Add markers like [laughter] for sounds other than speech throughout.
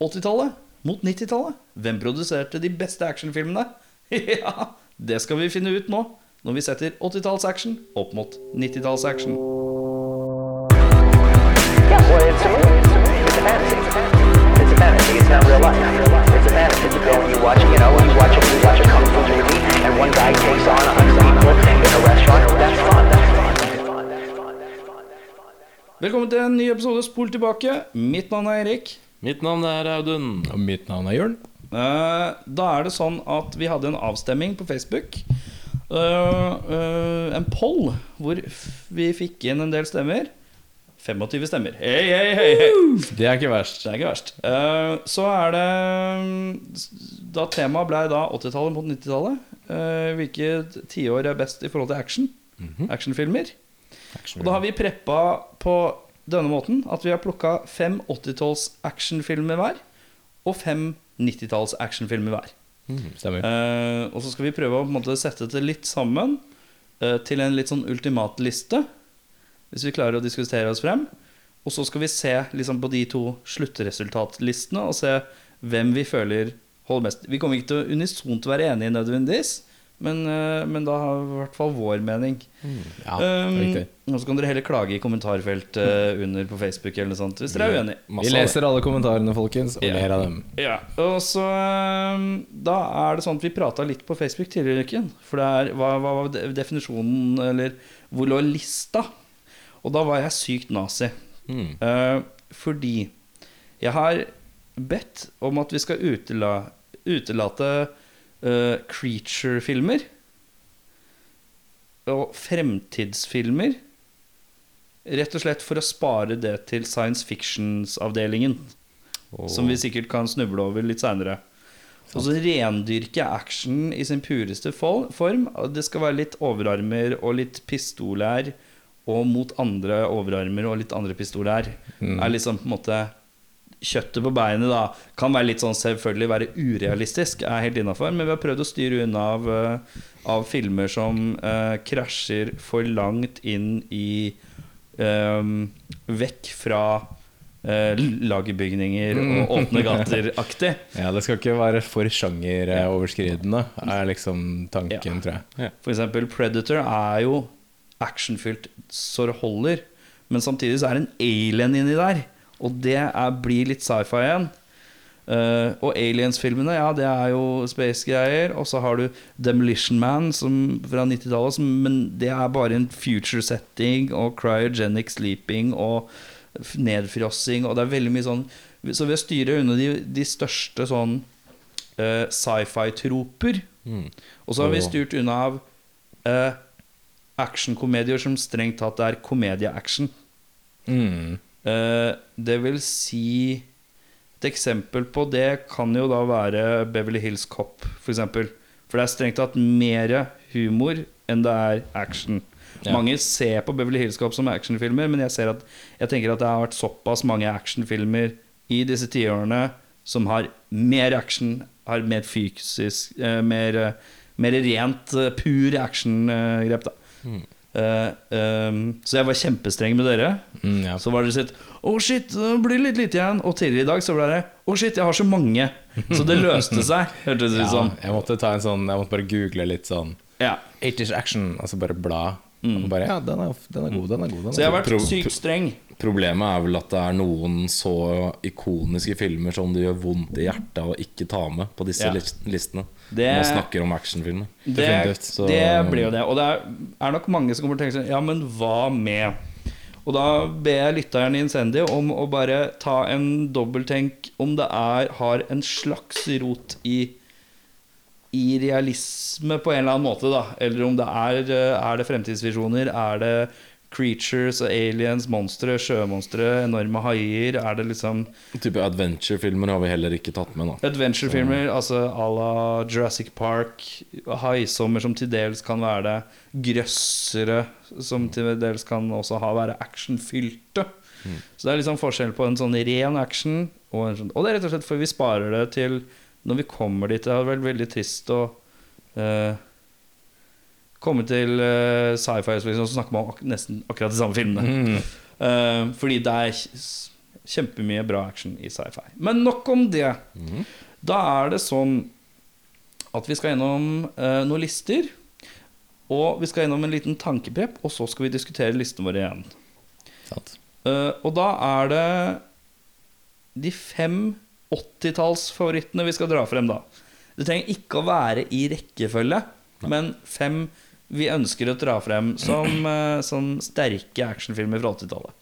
80-tallet mot 90-tallet. Hvem produserte de beste actionfilmene? [laughs] ja, det skal vi finne ut nå, når vi setter 80-talls-action opp mot 90-talls-action. Yeah, well, it's a movie. It's a movie. It's a fantasy. It's a fantasy. It's not real life. It's a fantasy. You go and you watch, you know, you watch you watch a kung fu movie, and one guy takes on a hundred people in a restaurant. That's fun. That's fun. That's fun. That's fun. That's fun. That's fun. Velkommen til en ny episode Spol tilbake. Mitt navn er Erik. Mitt navn er Audun. Og mitt navn er Jørn. Eh, da er det sånn at vi hadde en avstemming på Facebook. Eh, eh, en poll hvor vi fikk inn en del stemmer. 25 stemmer. Hei, hei, hei, hei. Det er ikke verst. Det er ikke verst. Uh, så er det mm, Da temaet ble da 80-tallet mot 90-tallet. Uh, hvilke tiår er best i forhold til action? Actionfilmer. Og da har vi preppa på denne måten at vi har plukka fem 80-talls actionfilmer hver. Og fem 90-talls actionfilmer hver. Stemmer. Eh, og så skal vi prøve å måte sette det litt sammen eh, til en litt sånn ultimat liste. Hvis vi klarer å diskutere oss frem. Og så skal vi se liksom, på de to sluttresultatlistene og se hvem vi føler holder mest. Vi kommer ikke til å unisont være enige nødvendigvis, men, eh, men da har vi i hvert fall vår mening. Ja, Um, riktig. og så kan dere heller klage i kommentarfeltet under på Facebook eller noe sånt hvis dere er uenige. Vi leser alle kommentarene, folkens, og Ja. ler av dem. Ja, og så øhm, Da er det sånn at vi prata litt på Facebook tidligere i uken. For det er, hva, hva var definisjonen, eller hvor lå lista? Og da var jeg sykt nazi. Mm. Uh, fordi jeg har bedt om at vi skal utela, utelate eh, creature-filmer. Og fremtidsfilmer. Rett og slett for å spare det til science fictions-avdelingen. Som vi sikkert kan snuble over litt seinere. Og så rendyrke action i sin pureste form. Det skal være litt overarmer og litt pistolær. Og mot andre overarmer og litt andre pistolær. Er liksom på en måte Kjøttet på beinet da kan være litt sånn selvfølgelig være urealistisk, er helt innafor. Men vi har prøvd å styre unna av, eh, av filmer som eh, krasjer for langt inn i eh, Vekk fra eh, lagerbygninger og åpne gater-aktig. [laughs] Ja, det skal ikke være for sjangeroverskridende, er liksom tanken, tror jeg. For eksempel Predator er jo actionfylt så det holder. Men samtidig så er det en alien inni der. Og det er, blir litt sci-fi igjen. Uh, og Aliens-filmene, ja, det er jo space-greier. Og så har du Demolition Man som, fra 90-tallet, men det er bare en future setting og cryogenic sleeping og nedfrossing. Og det er veldig mye sånn Så ved å styre unna de, de største sånn uh, sci-fi-troper Og så har vi styrt unna av uh, actionkomedier som strengt tatt er komedie-action. Mm. Eh, det vil si Et eksempel på det kan jo da være Beverly Hills Cop, for eksempel. For det er strengt tatt mer humor enn det er action. Ja. Mange ser på Beverly Hills Cop som actionfilmer, men jeg, ser at, jeg tenker at det har vært såpass mange actionfilmer i disse tiårene som har mer action, har mer fysisk eh, mer, eh, mer rent, pur actiongrep, da. Ehm, så jeg var kjempestreng med dere. Mm, ja. Så var det sitt Å, shit, det blir litt lite igjen. Og tidligere i dag så ble det Å, shit, jeg har så mange. Så det løste seg, hørtes det ut [laughs] ja, som. jeg måtte ta en sånn Jeg måtte bare google litt sånn Ja. 80's action, altså bare bla. Og bare, ja, den er, den er god, den er god. Den er Så jeg har vært Pro- sykt streng. Problemet er vel at det er noen så ikoniske filmer som det gjør vondt i hjertet å ikke ta med på disse Ja. listene. Det- Når man snakker om actionfilmer. Det, det, det blir jo det. Og det er, er nok mange som kommer til å tenke sånn Ja, men hva med? Og da ber jeg lytteren i Incendio om å bare ta en dobbelttenk om det er, har en slags rot i i realisme på en eller annen måte, da. Eller om det er, eh, er det fremtidsvisjoner, er det creatures og aliens, monstre, sjømonstre, enorme haier? Er det liksom Type adventure-filmer har vi heller ikke tatt med. da Adventure-filmer, altså à la Jurassic Park, haisommer som til dels kan være det, grøssere som til dels kan også ha være actionfylte. Så det er liksom forskjell på en sånn ren action og en sånn Og det er rett og slett for vi sparer det til når vi kommer dit. Det hadde vært veldig trist å uh, komme til uh, sci-fi liksom, og så snakke om ak nesten akkurat de samme filmene. Mm. Uh, [laughs] fordi det er Kjempemye bra action i sci-fi. Men nok om det. Da er det sånn at vi skal gjennom uh, noen lister. Og vi skal gjennom en liten tankeprep, og så skal vi diskutere listene våre igjen. Eh, og da er det de fem 80-tallsfavorittene vi skal dra frem, da. Det trenger ikke å være i rekkefølge, men fem vi ønsker å dra frem som, [clears throat] eh, som sterke actionfilmer fra 80-tallet.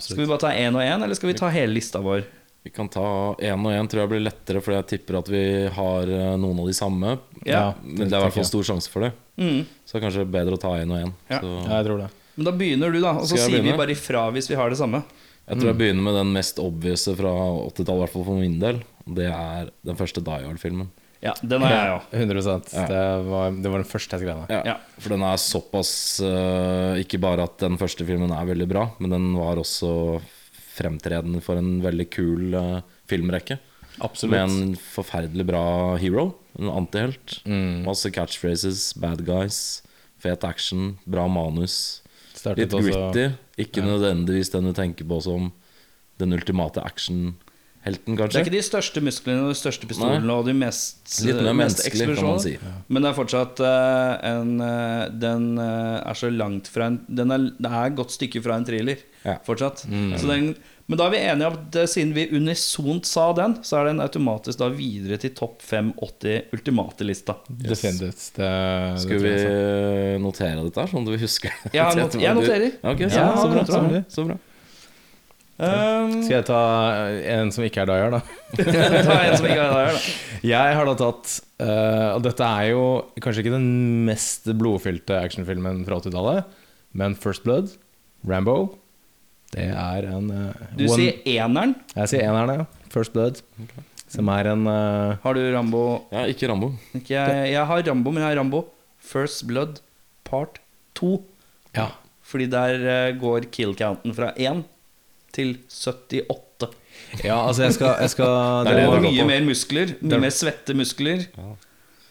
Skal vi bare ta én og én, eller skal vi ta hele lista vår? Vi kan ta én og én, tror jeg blir lettere, for jeg tipper at vi har eh, noen av de samme. Ja. Men det er i hvert fall stor sjanse for det. Mm. Så det er kanskje bedre å ta én og én. Ja. Ja, jeg tror det. Men da begynner du, da. Og så sier begynne? vi bare ifra hvis vi har det samme. Jeg tror jeg begynner med den mest obvious fra 80-tallet, i hvert fall for min del. Det er den første Die Hard-filmen. Ja, den har jeg òg. 100 [laughs] Ja. det, var, det var den første jeg skrev ned. Ja, Ja. For den er såpass uh, Ikke bare at den første filmen er veldig bra, men den var også fremtredende for en veldig kul uh, filmrekke. Absolutt. Med en forferdelig bra hero. En antihelt. Mm. Masse catchphrases, bad guys, fet action, bra manus. Startet Litt også- gritty. Ikke nødvendigvis den du tenker på som den ultimate actionhelten, Det er ikke de største musklene og de største pistolene og de mest, Litt mer mest eksplosjonene. Si. Ja. Men det er fortsatt uh, en uh, Den uh, er så langt fra en Den er, det er et godt stykke fra en thriller Ja. fortsatt. Så den, men da er vi enige om at eh, siden vi unisont sa den, så er den automatisk da videre til topp 580 ultimate-lista. Yes. Yes. Skal det vi notere dette sånn at vi husker [laughs] det? Jeg not- jeg noterer. Okay, så, Ja, så, bra, så, bra, så bra. Um, Skal jeg ta en som ikke er Dyer, da? [laughs] ta en som ikke er Dyer, da. [laughs] Jeg har da tatt uh, Og dette er jo kanskje ikke den mest blodfylte actionfilmen fra 80-tallet, men First Blood, Rambo, det er en uh, Du one- sier eneren. Jeg sier eneren, ja. First Blood. Som er en uh, Har du Rambo Ja, ikke Rambo. ikke jeg, jeg har Rambo, men jeg har Rambo First Blood part 2. Ja. Fordi der uh, går kill-counten fra 1 til 78. ja, altså jeg skal, jeg skal [laughs] Det er mye mer muskler. Mye mer svette muskler.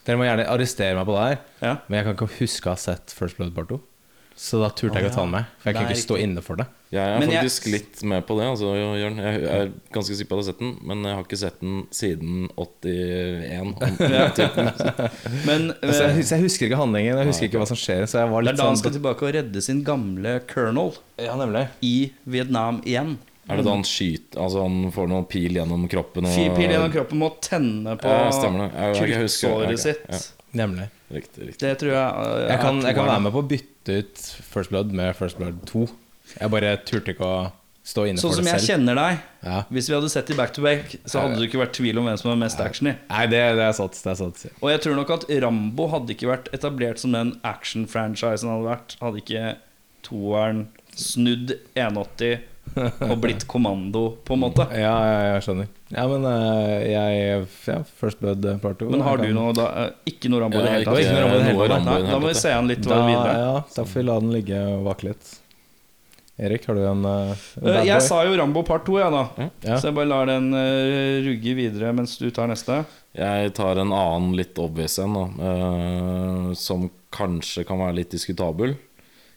dere må gjerne arrestere meg på det her, Ja. men jeg kan ikke huske å ha sett First Blood part 2. Så da turte jeg ikke å ta den med. For jeg kunne ikke stå inne for det. Jeg er Men jeg- faktisk litt med på det. Altså, Jørn. Jeg er ganske sikker på at jeg har sett den, men jeg har ikke sett den siden 81. typ. [laughs] [laughs] Men [laughs] Altså, jeg, eh, hus- jeg husker ikke handlingen, jeg husker ikke hva som skjer. Så jeg var det litt er da han sånn skal tilbake og redde sin gamle colonel Ja, nemlig. i Vietnam igjen. Er det da han skyter Altså han får noen pil gjennom kroppen? Og, pil gjennom kroppen må tenne på Ja, stemmer det. Ja, jeg husker kruttsåret Ok, sitt. ja. Nemlig. Riktig, riktig. Det tror jeg uh, Jeg kan, jeg kan være med på å bytte ut First Blood med First Blood 2. Jeg bare turte ikke å stå inne Sånn for som jeg kjenner deg. Ja. Hvis vi hadde sett i back to back, så hadde det ikke vært tvil om hvem som var mest action i. Nei, det, det er sant. Det er sant. Og jeg tror nok at Rambo hadde ikke vært etablert som den action-franchisen hadde vært. Hadde ikke toeren snudd 180 [laughs] og blitt kommando, på en måte. Ja, ja, jeg skjønner. Ja, men jeg, jeg First Blood eh, part 2. Men har du noe da eh, Ikke noe Rambo i det hele tatt? ikke noe Rambo i det hele noe tatt. Rambo i det da må vi se an litt da, videre. ja, da får vi la den ligge og vake litt. Erik, har du en, eh, Eh, bad Jeg sa jo Rambo part 2, jeg, da. Ja. Så jeg bare lar den uh, rugge videre mens du tar neste. Jeg tar en annen litt obvious en, da, Uh, som kanskje kan være litt diskutabel.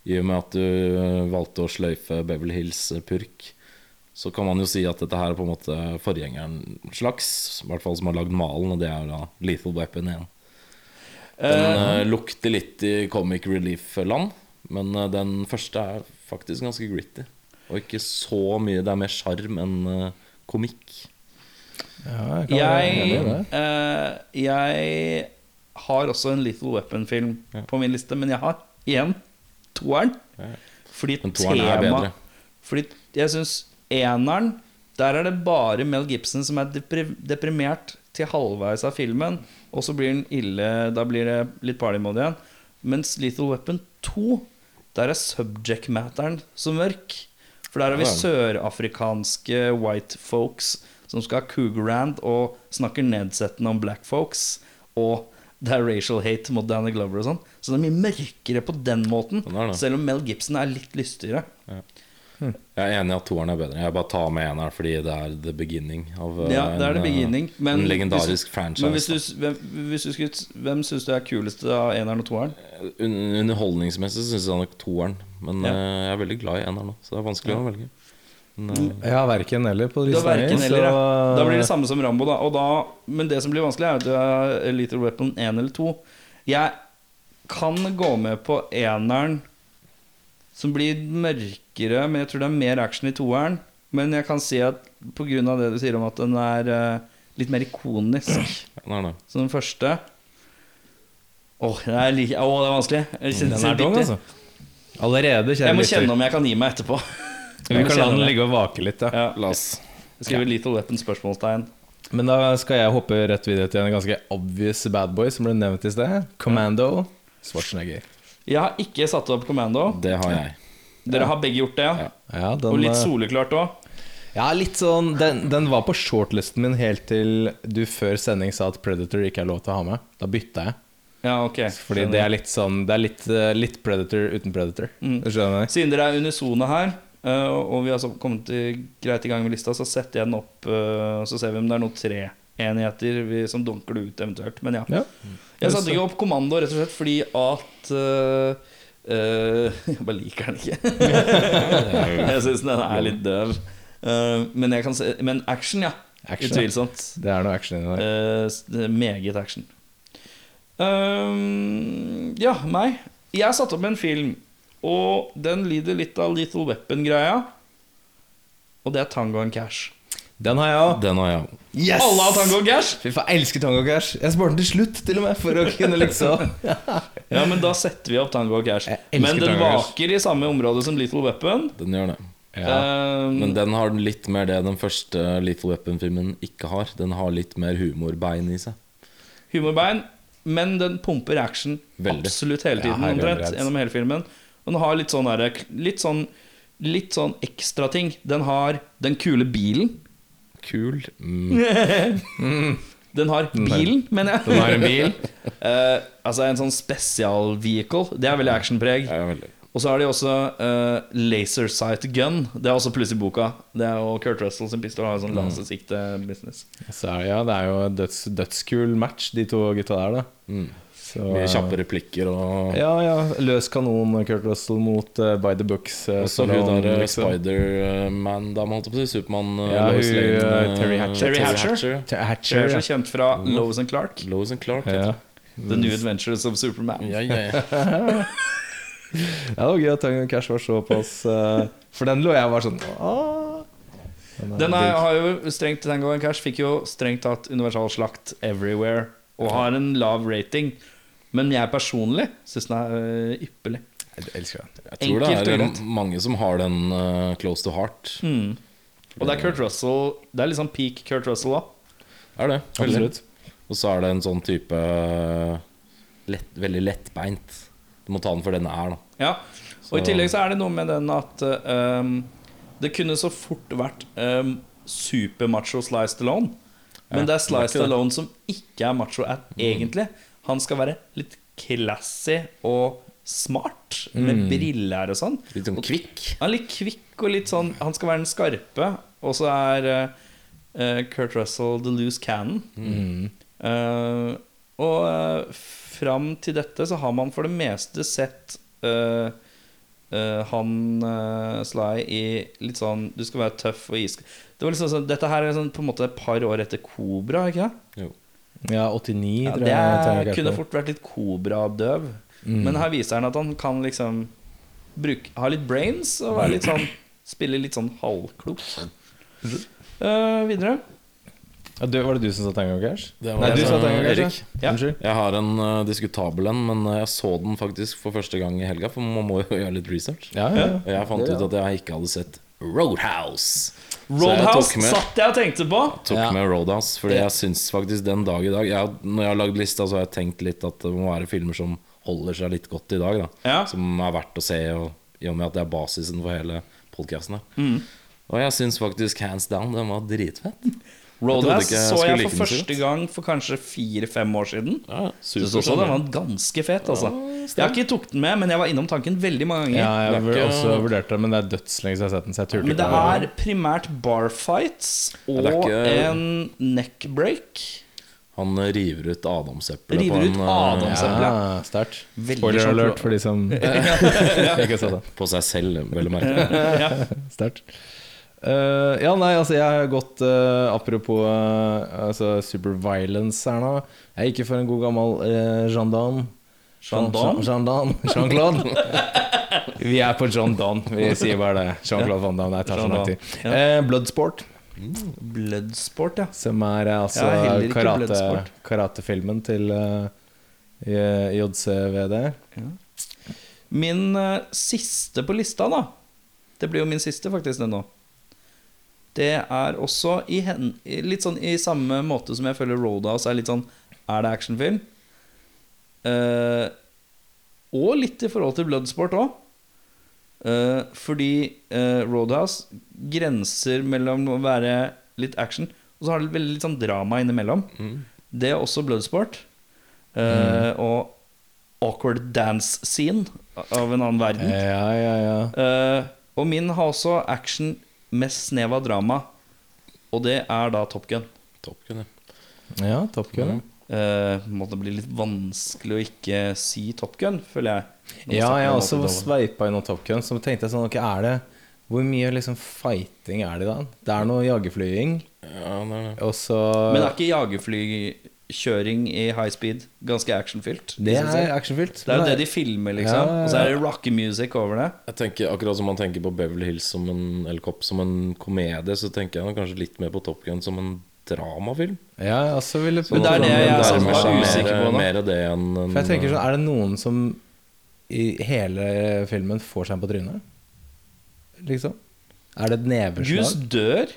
I og med at du eh, valgte å sløyfe Beverly Hills eh, purk, så kan man jo si at dette her er på en måte forgjengeren slags. I hvert fall som har lagd malen, og det er da Lethal Weapon 1. Den uh, lukter litt i comic relief-land, men den første er faktisk ganske gritty. Og ikke så mye. Det er mer sjarm enn komikk. Ja, jeg Jeg, eh, jeg har også en Little Weapon-film på min liste, men jeg har igjen toeren. Fordi Men toeren er tema bedre. Fordi jeg syns eneren Der er det bare Mel Gibson som er deprimert til halvveis av filmen, og så blir den ille Da blir det litt partymode igjen. Mens Little Weapon 2, der er subject matteren så mørk. For der har vi sørafrikanske white folks som skal ha cougarand og snakker nedsettende om black folks. Og det er racial hate mot Danny Glover og sånn. Så det er mye mørkere på den måten. Den. Selv om Mel Gibson er litt lystigere. Jeg er enig i at toeren er bedre. Jeg bare tar med eneren fordi det er the beginning av eh, Ja, det er en, the beginning. eh, Men en legendarisk hvis, franchise. Men hvis du, hvem, hvis du skulle, hvem syns du er kulest av eneren og toeren? Un- Underholdningsmessig syns jeg nok toeren, men Ja. eh, jeg er veldig glad i eneren nå, så det er vanskelig å velge. Ja, verken eller på Det verken Danger, ja. Da blir det samme som Rambo, da. Og da. Men det som blir vanskelig, er at du er Little Weapon 1 eller 2. Jeg kan gå med på eneren, som blir mørkere, men jeg tror det er mer action i toeren. Men jeg kan si at pga. det du sier om at den er eh, litt mer ikonisk er som den første Åh, det er, like, oh, det er vanskelig. Jeg, Den er tung, altså. Allerede, kjære jeg må kjenne om jeg kan gi meg etterpå. Vi kan la den ligge og vake litt, ja. Ja. La oss Jeg skriver Little Weapon spørsmålstegn. Men da skal jeg hoppe rett videre til en ganske obvious bad boy som ble nevnt i sted. Commando. Schwarzenegger. Jeg har ikke satt opp Commando. Det har jeg. Dere har begge gjort det. Ja, den, Og litt eh, soleklart òg. Ja, litt sånn den, den var på shortlisten min helt til du før sending sa at Predator ikke er lov til å ha med. Da bytta jeg. Ja, ok. Fordi det er litt sånn Det er litt, eh, litt Predator uten Predator. Mm. Du? Siden dere er unisone her, og vi har så kommet i, greit i gang med lista, så setter jeg den opp, eh, så ser vi om det er noen treenigheter vi- som dunker det ut eventuelt. Men ja. Ja. Jeg satte ikke opp kommando rett og slett fordi at uh, uh, [laughs] Jeg bare liker den ikke. [laughs] jeg syns den er litt døv. Uh, men, jeg kan se, men action, ja. Action. Utvilsomt. Det er noe action inni der. Eh, det er meget action. Ehm, ja, meg. Jeg satte opp en film, og den lider litt av Little Weapon-greia. Og det er Tango and Cash. Den har jeg òg. Den har jeg. Yes! Alle har Tango and Cash! Fy faen, jeg elsker Tango Cash. Jeg sparte den til slutt, til og med, for å kunne liksom [laughs] Ja, men da setter vi opp Tango and Cash. Men den vaker i samme område som Little Weapon. Den gjør det. ja. Um, Men den har litt mer det den første Little Weapon-filmen ikke har. Den har litt mer humorbein i seg. humorbein, men den pumper action Veldig. absolutt hele tiden. omtrent, gjennom hele filmen den har litt sånn der, Litt sånn Litt sånn ekstra ting. Den har den kule bilen. Kul. Mm. [laughs] Den har bilen, mener jeg. Den har en bil. uh, [laughs] altså en sånn spesialvehicle. Det er veldig actionpreg. Ja, veldig. Og så har de også uh, laser sight gun. Det er også pluss i boka. Det er jo Kurt Russell sin pistol har jo Mm. sånn lasersikte-business. Så ja, det er jo en døds, dødskul match, de to gutta der, da. Mm. Så, Mye kjappe replikker og Ja, ja. Løs kanon, Kurt Russell, mot uh, By the Books. uh, Og så hun der eh, Spider-Man-dama, holdt jeg på å si. Supermann. eh, Ja, Lois Lane, eh, eh, Terry Hatcher. Terry Hatcher. Hatcher. Hatcher. Ser så kjent fra Lois and Clark. Lois and Clark. Ja. The New Adventures of Superman. Ja, ja, ja. [laughs] ja, det var gøy at Tango Cash var såpass uh, For den lå jeg bare sånn Åh. er Den er, har jo strengt Tango and Cash fikk jo strengt tatt universal slakt everywhere og har en lav rating. Men jeg personlig syns den er øh, ypperlig. Jeg elsker den. Jeg tror det Enkelt det er eh, mange som har den uh, close to heart. Mm. Og det er Kurt Russell Det er sånn peak Kurt Russell òg. Er det? Absolutt. Og så er det en sånn type eh, lett, Veldig lettbeint. Du må ta den for den er, da. Ja. Og i tillegg så er det noe med den at øhm, det kunne så fort vært um, supermacho Slice Stallone. Men Ja, det er Slice. Stallone som ikke er macho at, egentlig. Han skal være litt classy og smart, med briller og sånn. Litt sånn kvikk. Han er litt kvikk og litt sånn Han skal være den skarpe, og så er uh, Kurt Russell the loose cannon. Eh, og uh, fram til dette så har man for det meste sett uh, Uh, han uh, Sly i litt sånn Du skal være tøff og isk... Det var liksom sånn, dette her er liksom på en måte et par år etter Kobra, ikke det? Jo. Ja, 89, Ja, tror det jeg. Tango Cash kunne fort vært litt kobradøv. Mm. Men her viser han at han kan liksom bruke, ha litt brains og være litt sånn spille litt sånn halvklok. Uh, videre. Ja, du, var det du som sa Tango Cash? Det var Nei, du det. sa Tango Cash. Erik. ja. Jeg har en uh, diskutabel en, men eh, jeg så den faktisk for første gang i helga, for man må jo [laughs] gjøre litt research. Ja, ja. Og jeg fant ut at jeg ikke hadde sett Roadhouse. Jeg Roadhouse satt jeg og tenkte på. Jeg Tok Ja. med Roadhouse, fordi jeg syns faktisk den dag i dag jeg, Når jeg har lagd lista, så har jeg tenkt litt at det må være filmer som holder seg litt godt i dag. Da. Ja. Som er verdt å se, og, i og med at det er basisen for hele podkasten. Mm. Og jeg syns faktisk hands down den var dritfett. Ikke så jeg for første gang for kanskje fire-fem år siden. Ja, Syns også den var ganske fet. Altså. Jeg har ikke tok den med, men jeg var innom tanken veldig mange ganger. Ja, jeg har ikke- også vurdert det, men det er dødslenge siden jeg har sett den. Så jeg turte Men det ikke er primært barfights og ikke- en neckbreak. Han river ut adamseplet River ut eh, adamseplet. Ja, sterkt. Spoiler alert for de som [laughs] ikke har sett den. på seg selv, vel å merke. Sterkt. Eh, ja, nei, altså jeg har gått uh, Apropos uh, altså, superviolence her nå. Jeg er ikke for en god gammel uh, gendarme. Jean- Gendarme? Jean- Gendarme. [laughs] Jean-Claude. [laughs] Vi er på John Don. Vi sier bare det. Jean-Claude Van Damme. Det tar så lang tid. Ja. Eh, Bloodsport, Bloodsport, ja. som er altså Ja, karate, karatefilmen til uh, JCVD. Min eh, siste på lista, da Det blir jo min siste, faktisk, den nå. Det er også i hen, litt sånn i samme måte som jeg føler Roadhouse er litt sånn Er det actionfilm? Uh, og litt i forhold til Bloodsport òg. fordi uh, Roadhouse grenser mellom å være litt action og så har det veldig litt sånn drama innimellom. Det er også Bloodsport. Mm. Og awkward dance scene av en annen verden. Ja, ja, ja. Eh, og min har også action med snev av drama. Og det er da Top Gun. Top Gun, ja. Ja, Top Gun. Uh, måtte bli litt vanskelig å ikke si Top Gun, føler jeg. Ja, jeg har også 80-tallet. sveipa innom Top Gun. Så tenkte jeg sånn, okay, er det Hvor mye liksom fighting er det da? Det er noe jagerflying, ja og så Men er ikke jagerflykjøring i high speed ganske actionfylt? Det er actionfylt. det er jo det de filmer, liksom. Ja, ja, ja. Og så er det rocky music over det. Jeg tenker Akkurat som man tenker på Beverly Hills som en, Cop som en komedie, så tenker jeg kanskje litt mer på Top Gun som en dramafilm. Ja, altså også ville på Men det er det jeg er sånn mer- usikker på nå. Mer det enn en, For jeg tenker sånn, Er det noen som i hele filmen får seg på trynet? Liksom? Er det et neveslag? neveslag? dør.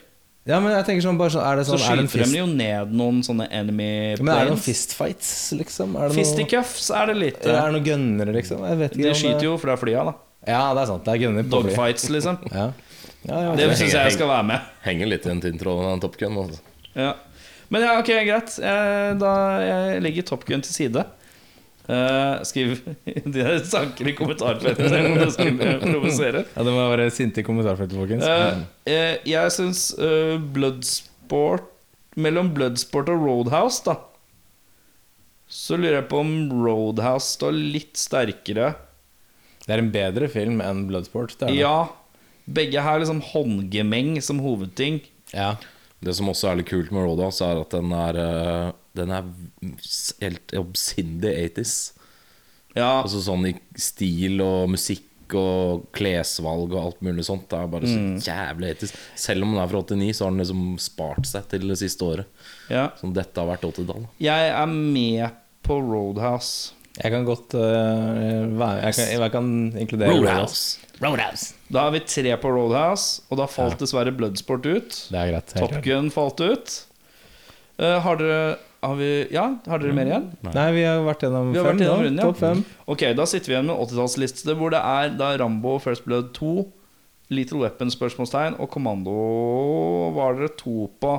Ja, men jeg tenker sånn, bare sånn Er det Så sånn er det en skyter fist, de jo ned noen sånne enemy men er det noen fistfights, liksom? Er det noe, Fisticuffs er det litt. er det noen gønnere, liksom? Jeg vet ikke De om skyter jo fra flya, da. Ja, det er sant. Det er gønner på fly. Dogfights, liksom. [laughs] Ja. Ja, ja, Det ok. syns jeg skal være med. Henger litt i en tinntråd av en Top Gun. Altså. Ja. Men ja, ok, greit. Jeg, da jeg legger Top Gun til side. Eh, skriv [laughs] de der tanker i kommentarfeltet om det skulle provosere. Ja, det må være sinte i kommentarfeltet, folkens. Uh, uh, jeg syns Bloodsport Mellom Bloodsport og Roadhouse, da Så lurer jeg på om Roadhouse står litt sterkere. Det er en bedre film enn Bloodsport. Det er det. Ja. Begge har liksom håndgemeng som hovedting. ja. Det som også er litt kult med Roadhouse, er at den er eh, Den er helt obsindig 80s. Ja, Altså sånn i stil og musikk og klesvalg og alt mulig sånt. Det er bare så jævlig 80s. Selv om den er fra 89, så har den liksom spart seg til det siste året. ja. Som dette har vært 80-tall. Jeg er med på Roadhouse. Jeg kan godt uh, være jeg, kan, jeg kan inkludere Roadhouse. Roadhouse. Da har vi tre på Roadhouse, og da falt dessverre Bloodsport ut. Det er greit. Top. Gun falt ut. Uh, har dere har vi, Ja, har dere mer igjen? Nei, vi har vært gjennom Vi har fem vært gjennom runden, ja. Topp fem. Ok, da sitter vi igjen med en 80-tallsliste hvor det er da Rambo First Blood 2, Little Weapon spørsmålstegn og Kommando var dere to på.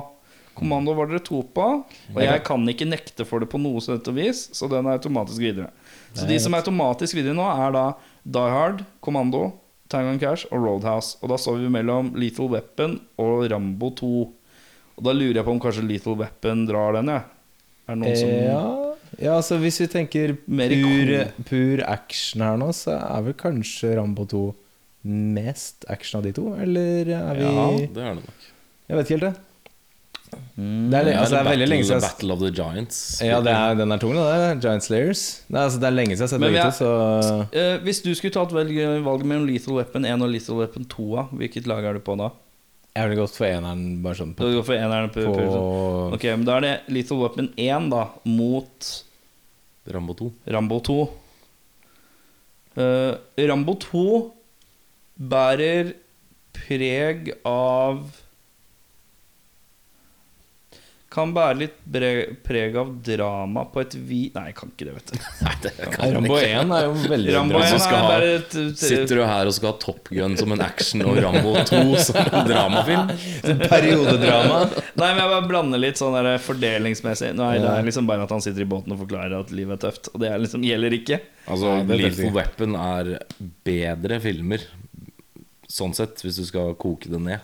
Kommando var dere to på, og jeg kan ikke nekte for det på noe sett og vis, så den er automatisk videre. Så de som er automatisk videre nå, er da Die Hard, Kommando, Tango Cash og Roadhouse. Og da står vi mellom Lethal Weapon og Rambo 2. Og da lurer jeg på om kanskje Lethal Weapon drar den, jeg. Er det noen som Ja, ja, altså hvis vi tenker pur, pur action her nå, så er vel kanskje Rambo 2 mest action av de to? Eller er vi Ja, det er det nok. Jeg vet ikke helt, det. Det er, altså, det er veldig lenge Battle, siden Battle of the Giants. Ja, det er, den er tung, det der. Giant Slayers. Nei, altså, det er lenge siden jeg har sett begge er- to, så Eh, hvis du skulle tatt valget valg mellom Lethal Weapon 1 og Lethal Weapon 2, hvilket lag er du på da? jeg ville gått for eneren bare sånn Du på, går for eneren på, på på Ok, men Da er det Lethal Weapon 1 da mot Rambo 2. Rambo 2. Uh, Rambo 2 bærer preg av Kan bære litt preg av drama på et vi... Nei, jeg kan ikke det, vet du. [laughs] Nei, det kan Rambo 1 er jo veldig Rambo bra. 1 skal er ha- bare et, et, Sitter du her og skal ha Top Gun som en action og Rambo 2 som en [laughs] dramafilm? [laughs] Periodedrama. Nei, men jeg bare blander litt sånn der fordelingsmessig. Nei, det er liksom bare at han sitter i båten og forklarer at livet er tøft. Og det er liksom, gjelder ikke. Altså, Lethal Weapon er bedre filmer, sånn sett, hvis du skal koke det ned.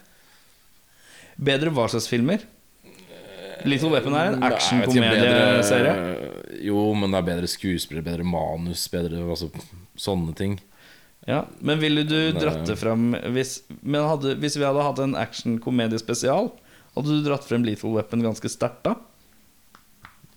Bedre hva slags filmer? Little Weapon er en action-komedieserie. bedre- Jo, men det er bedre skuespill, bedre manus, bedre altså, sånne ting. Ja, Men ville du dratt det fram hvis, men hadde, hvis vi hadde hatt en action-komediespesial, hadde du dratt frem Lethal Weapon ganske sterkt da?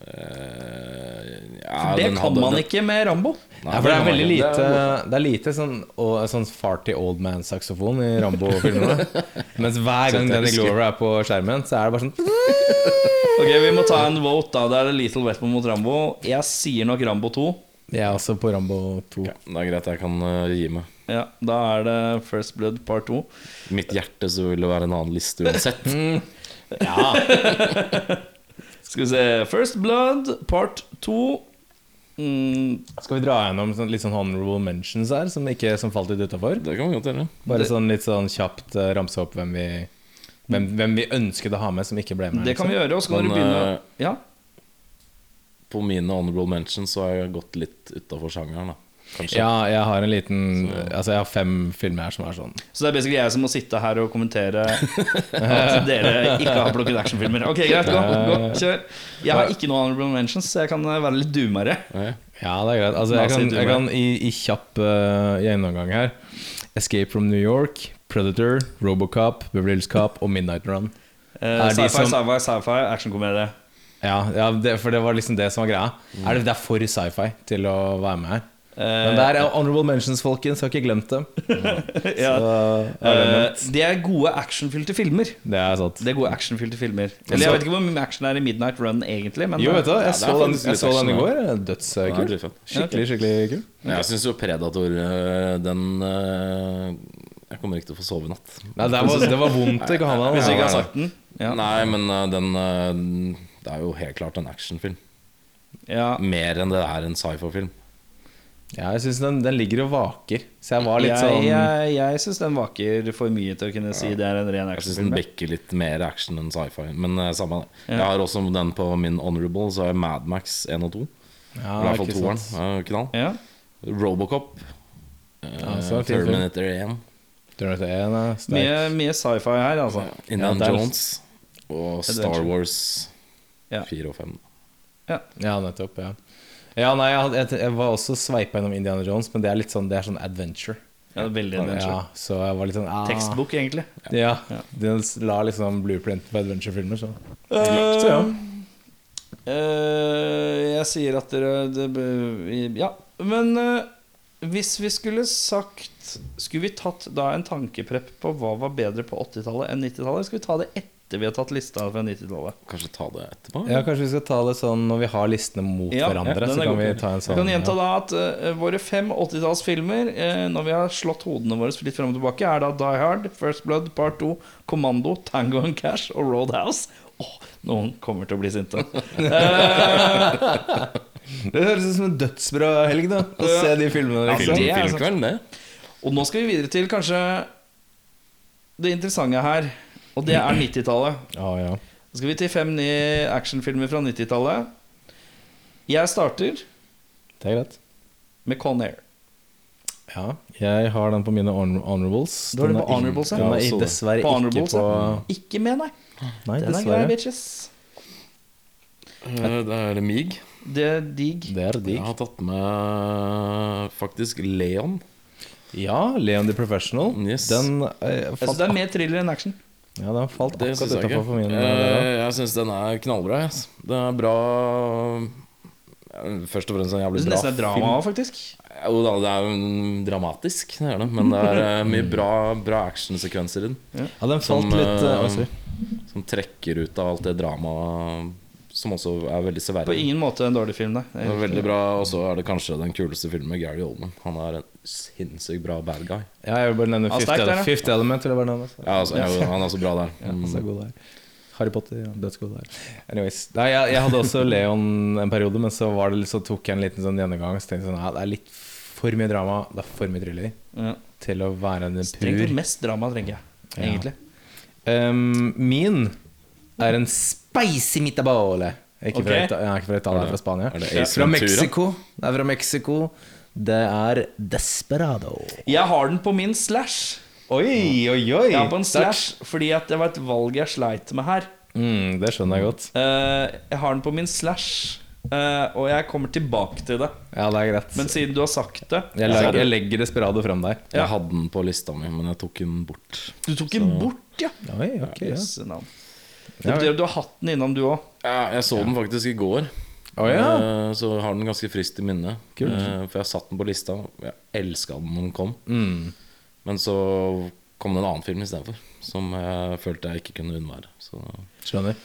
Uh, ja, For det kan hadde- man ikke med Rambo. Nei, Ja, for det er veldig lite Det er- Det er lite sånn, og, sånn farty old man-saksofon i Rambo-filmene. [laughs] Mens hver gang Danny. Glover er på skjermen, så er det bare sånn [laughs] Ok, Vi må ta en vote, da. Det er Little Weapon mot Rambo. Jeg sier nok Rambo 2. Jeg er også på Rambo 2. Ok, Det er greit, jeg kan eh, gi meg. Ja, Da er det First Blood part 2. I mitt hjerte så vil det være en annen liste uansett. [laughs] Ja. [laughs] Skal vi se First Blood part 2. Mm, Skal vi dra gjennom sånn, litt sånn honorable mentions her, som, ikke, som falt litt utafor? Det kan vi godt gjøre. Bare sånn litt sånn kjapt uh, ramse opp hvem vi hvem, hvem vi ønsket å ha med, som ikke ble med. det kan vi liksom. gjøre. Og så kan Men, du begynne eh, Ja, På mine honorable mentions så har jeg gått litt utafor sjangeren, da. Kanskje. Ja, jeg har en liten Altså, jeg har fem filmer her som er sånn. Så det er basically jeg som må sitte her og kommentere at dere ikke har plukket actionfilmer. Ok, greit, gå, gå, kjør. Jeg har ikke noen honorable mentions, så jeg kan eh, være litt dumere. Ja. Ja, det er greit. Altså, jeg kan, jeg kan i, i kjapp uh, gjennomgang her Escape from New York, Predator, Robocop, Beverly Hills Cop og Midnight Run. Eh, Er Sci-fi, som- sci-fi, sci-fi, actionkomedie. Ja, ja det, for det var liksom det som var greia. Er det, det er for sci-fi til å være med her. Men det er honorable mentions, folkens. Har ikke glemt dem. [laughs] ja. Så, det Eh. Det er gode actionfylte filmer. det er sant. Det er gode actionfylte filmer. Eller jeg vet ikke hvor mye action er i Midnight Run, egentlig. Men Jo, vet du jeg, Ja, jeg så den, jeg så den i går. Dødskul. Skikkelig, skikkelig kul. Men Jeg syns jo Predator eh, Den eh, Jeg kommer ikke til å få sove i natt. Nei, det var, det var vondt ikke han hvis ikke har sagt den. Ja. Nei, men uh, den uh, Det er jo helt klart en actionfilm. Ja. Mer enn det er en sci-fi-film. Ja, jeg syns den, den ligger og vaker. Så jeg var litt jeg sånn jeg, jeg syns den vaker for mye til å kunne si det er en ren actionfilm. Jeg syns den bekker litt mer action enn sci-fi. Men uh, samme det. Ja. Jeg har også den på min honorable, så har jeg Mad Max 1 og 2. ja, I hvert fall toeren. Knall. Ja. Robocop. Uh, Ja, er. Terminator 1. Mye, mye sci-fi her, altså. Indiana Ja, Jones. Og Star Wars Ja. 4 og 5. Ja, nettopp. Ja, ja nei, jeg, jeg, jeg var også sveipa gjennom Indiana Jones, men det er litt sånn, det er sånn adventure. Ja, det er veldig adventure. Ja, så jeg var litt sånn ah, Tekstbok, egentlig. Ja. Ja. Den la liksom blueprint på adventure-filmer, så. så ja. Uh, jeg sier at dere det, Ja, men eh, hvis vi skulle sagt Skulle vi tatt da en tankeprepp på hva var bedre på 80-tallet enn 90-tallet? Skal vi ta det etter vi har tatt lista fra 90-tallet? Kanskje ta det etterpå? ja, kanskje vi skal ta det sånn når vi har listene mot Ja, hverandre. ja, så kan vi ta en Jeg Vi kan gjenta da at uh, våre fem 80-tallsfilmer, uh, når vi har slått hodene våre litt frem og tilbake, er da Die Hard, First Blood, Part 2, Kommando, Tango and Cash og Roadhouse. Åh, noen kommer til å bli sinte. [laughs] Eh, Det høres ut som en dødsbra helg, da. Å Ja. se de filmene. Ja, Liksom. det er Filmkvelden, det. og nå skal vi videre til kanskje det interessante her, og det er 90-tallet. [clears throat] Ja, ja. Så skal vi til fem nye actionfilmer fra 90-tallet. Jeg starter Det er greit. med Con Air. Ja, jeg har den på mine honor honorables. Du har den på honorables, ja? Den er dessverre På ikke honorables, på ja. Ikke med, nei. Nei, Den er grei, dessverre. bitches. Eh, Det er Mig. Det er dig. Det er dig. Jeg har tatt med faktisk Leon. Ja, Leon the Professional. Yes. Den eh, Jeg falt, det er mer thriller enn action. ja, den falt Det akkurat utafor for min. Eh, Jeg syns den er knallbra. Yes. Den er bra eh, Først og fremst en Jeg jævlig bra film. det er drama òg, faktisk. Jo da, det er dramatisk, det er det. Men det er eh, mye bra, bra actionsekvenser i den. ja, den falt som, litt sorry. Som trekker ut av alt det dramaet som også er veldig På ingen måte en dårlig film, nei. Det er veldig bra, Og så er det kanskje den kuleste filmen med Gary Oldman. Han er en sinnssykt bra bad guy. Ja, jeg vil bare nevne Ja, Fifth, der, Fifth Element. Jeg bare nevne. Ja, altså, jeg, Han er så bra der. [laughs] Ja, Mm. så god der. Harry Potter, ja, dødsgod der. Anyways. Nei, jeg, jeg hadde også Leon en periode, men så, var det, så tok jeg en liten sånn gjennomgang. Så tenkte jeg sånn, ja, det er litt for mye drama, det er for mye thriller Ja. til å være en pur Strengt mest drama, trenger jeg. Ja. Egentlig. Um, min er en spicy mitabole. Ikke fra, Ok. Ita- ja, ikke fra Italia, fra Spania. er det Ja. Fra Mexico. Det er fra Mexico. Det er Desperado. Jeg har den på min slash. Oi, oi, oi! Jeg har på en slash fordi at det var et valg jeg sleit med her. Mm, det skjønner jeg godt. Uh, jeg har den på min slash Uh, og jeg kommer tilbake til det. Ja, det er greit. Men siden du har sagt det jeg, er legger, jeg legger Desperado fram der. Ja. Jeg hadde den på lista mi, men jeg tok den bort. Du tok den bort, ja. Oi, okay, ja. Det betyr at du har hatt den innom, du òg. Ja, jeg så den faktisk i går. Oh, ja. Eh, Så har den ganske friskt i minne. Kult. Eh, For jeg satt den på lista. Jeg elska den når den kom. Mm. Men så kom det en annen film istedenfor, som jeg følte jeg ikke kunne unnvære. Så, Skjønner.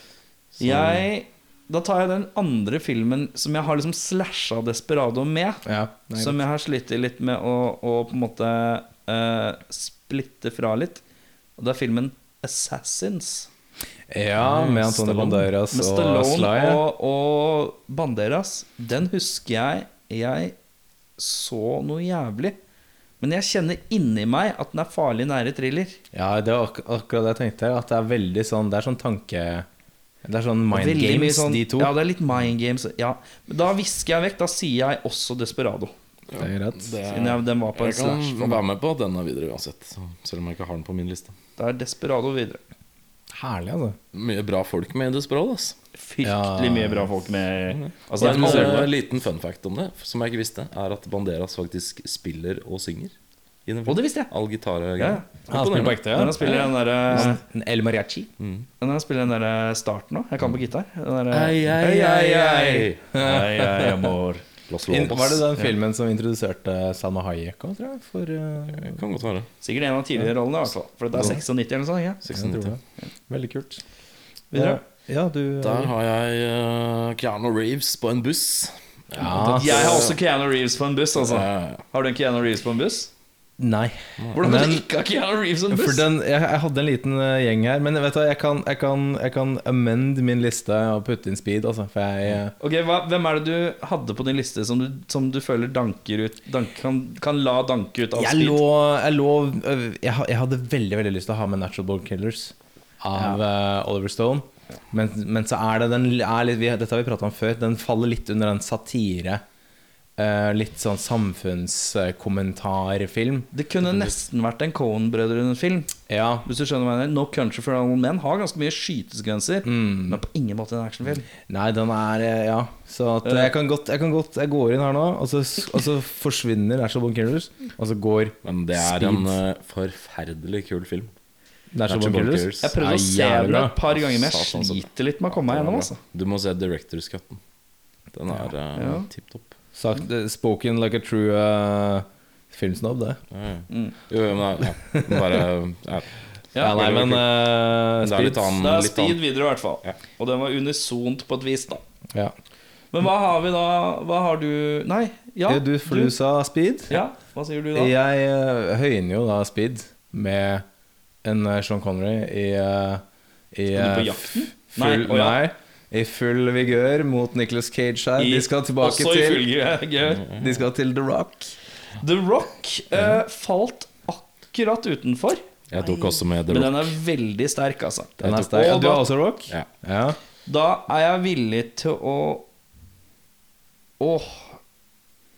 så Jeg Da tar jeg den andre filmen som jeg har liksom slasha Desperado med. Ja, Som jeg har slitt litt med å, å på en måte uh, splitte fra litt. Og det er filmen 'Assassins'. Ja, med Antonio Stallone. Banderas Med og Stallone Sly. og, og Banderas. Den husker jeg jeg så noe jævlig. Men jeg kjenner inni meg at den er farlig nære thriller. Ja, det var ak akkurat det jeg tenkte. At det er veldig sånn Det er sånn tanke... Det er sånn mind Veldig games, sånn- de to. Ja, det er litt mind games. Ja. Men da visker jeg vekk. Da sier jeg også Desperado. Det er greit. Siden jeg, den var på jeg kan slash være med på at den er videre uansett, selv om jeg ikke har den på min liste. Det er Desperado videre. Herlig, altså. Mye bra folk med Desperado. ass. Fryktelig Ja. mye bra folk med Altså, det er En eh, liten fun fact om det, som jeg ikke visste, er at Banderas faktisk spiller og synger. Og det visste jeg. All gitar Ja, ja. Han spiller på ekte, Når ja. han spiller den der, En El Mariachi. Når han spiller den der starten òg. Jeg kan på gitar. Den der, Ei, ei, ei, ei. Ei, ei, amor. Los In, var det den filmen som introduserte Salma Hayek òg, tror jeg? For uh, Kan godt være. Sikkert en av tidligere rollene, Altså. For det er 96 eller noe sånt. Ja. 96. Veldig kult. Videre. Ja, du Der har jeg uh, Keanu Reeves på en buss. ja. Jeg har også Keanu Reeves på en buss. Altså. Eh, Har du en Keanu Reeves på en buss? Nei. Hvordan Men- du ikke ha Keanu Reeves som en buss? den, jeg, jeg hadde en liten eh, gjeng her, men vet du, jeg kan, jeg, kan, jeg kan amend min liste og putte inn speed. Altså, for jeg eh, Ok, hva, Hvem er det du hadde på din liste som du, som du føler danker ut dank, kan, kan la danke ut av jeg speed? lå, jeg lå øh, jeg, jeg hadde veldig veldig lyst til å ha med Natural Born Killers av eh, Oliver Stone. Men, men så er det den er litt, vi, Dette har vi prata om før. Den faller litt under den satire. Eh, litt sånn samfunnskommentarfilm. Det kunne nesten vært en Cohen-brødrene-film. Ja. Hvis du skjønner hva jeg mener No Country for Old Men har ganske mye skytesgrenser Mm. men på ingen måte en actionfilm. Nei, den er eh, Ja. Så at jeg kan godt Jeg, kan godt, jeg går inn her nå, og så, og så forsvinner National Bone Killers. Og så går Men det er Speed. en uh, forferdelig kul film. Natural Natural Born Born Killers. Jeg prøvde å se den et par ganger, men jeg sliter litt med å komme meg gjennom. Altså. Du må se Directors Cutten. Den er uh, Ja. tipp topp. Sagt, eh, spoken like a true uh, filmsnobb, det. Ja, ja. Mm. Jo, jo, men ja, bare ja. Ja, nei, men uh, speed, det er annen- Det er speed videre, i hvert fall. Ja. Og den var unisont på et vis, da. Ja. Men hva har vi da? Hva har du Nei, ja. Du, for du sa speed. Ja, hva sier du da? Jeg uh, høyner jo da speed med en uh, Sean Connery i, uh, i Skal du på jakten? Full, Nei, oh, ja. nei, i full vigør mot Nicholas Cage her. I- de skal tilbake også til. De skal til The Rock. The Rock eh, falt akkurat utenfor. Jeg tok også med The Men den er veldig sterk, altså. Den er sterk. Og Du har også Rock? Ja. ja. Da er jeg villig til å Åh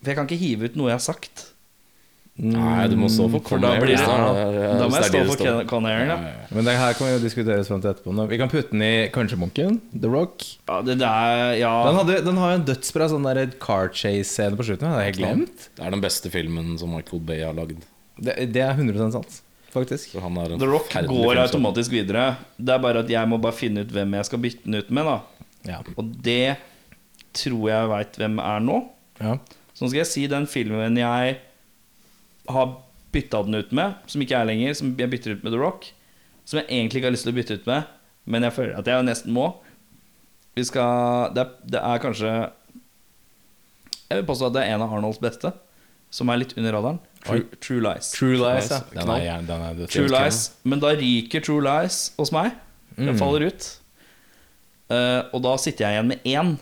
For jeg kan ikke hive ut noe jeg har sagt. Nei, du må stå for da Conair, blir det- hvis er- Da må jeg stå for det det står. Con- Conairen, ja. Ja, ja, ja. Men det her kan vi jo diskuteres frem til etterpå. nå. Vi kan putte den i kanskje Munken. The Rock. ja det der, ja. Den, hadde, den har jo en dødsbra sånn der car chase-scene på slutten. Det har jeg glemt. Det er den beste filmen som Michael Bay har lagd. Det, det er 100% sant, faktisk. Han er en The Rock går automatisk videre. Det er bare at jeg må bare finne ut hvem jeg skal bytte den ut med. da Ja. Og det tror jeg veit hvem er nå. ja. Så nå skal jeg si den filmen jeg har bytta den ut med, som ikke er lenger, som jeg bytter ut med The Rock. Som jeg egentlig ikke har lyst til å bytte ut med, men jeg føler at jeg nesten må. Vi skal Det er, det er kanskje Jeg vil påstå at det er en av Arnolds beste, som er litt under radaren. True, True Lies. True Lies, ja. Den er, den er. True Lies. Men da ryker True Lies hos meg. Den Mm. faller ut. Uh, og da sitter jeg igjen med én.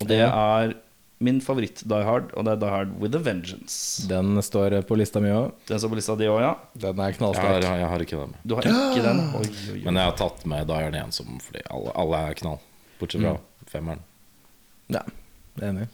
Og det er min favoritt Die Hard, og det er Die Hard With A Vengeance. Den står på lista mi òg. Den står på lista di òg, ja. Den er Jeg knallsterk. jeg har ikke den. Du har ikke den? Oi, oi, oi. Men jeg har tatt med Die Hard 1 som fordi alle, alle er knall. Bortsett fra femmeren. Ja, jeg er enig.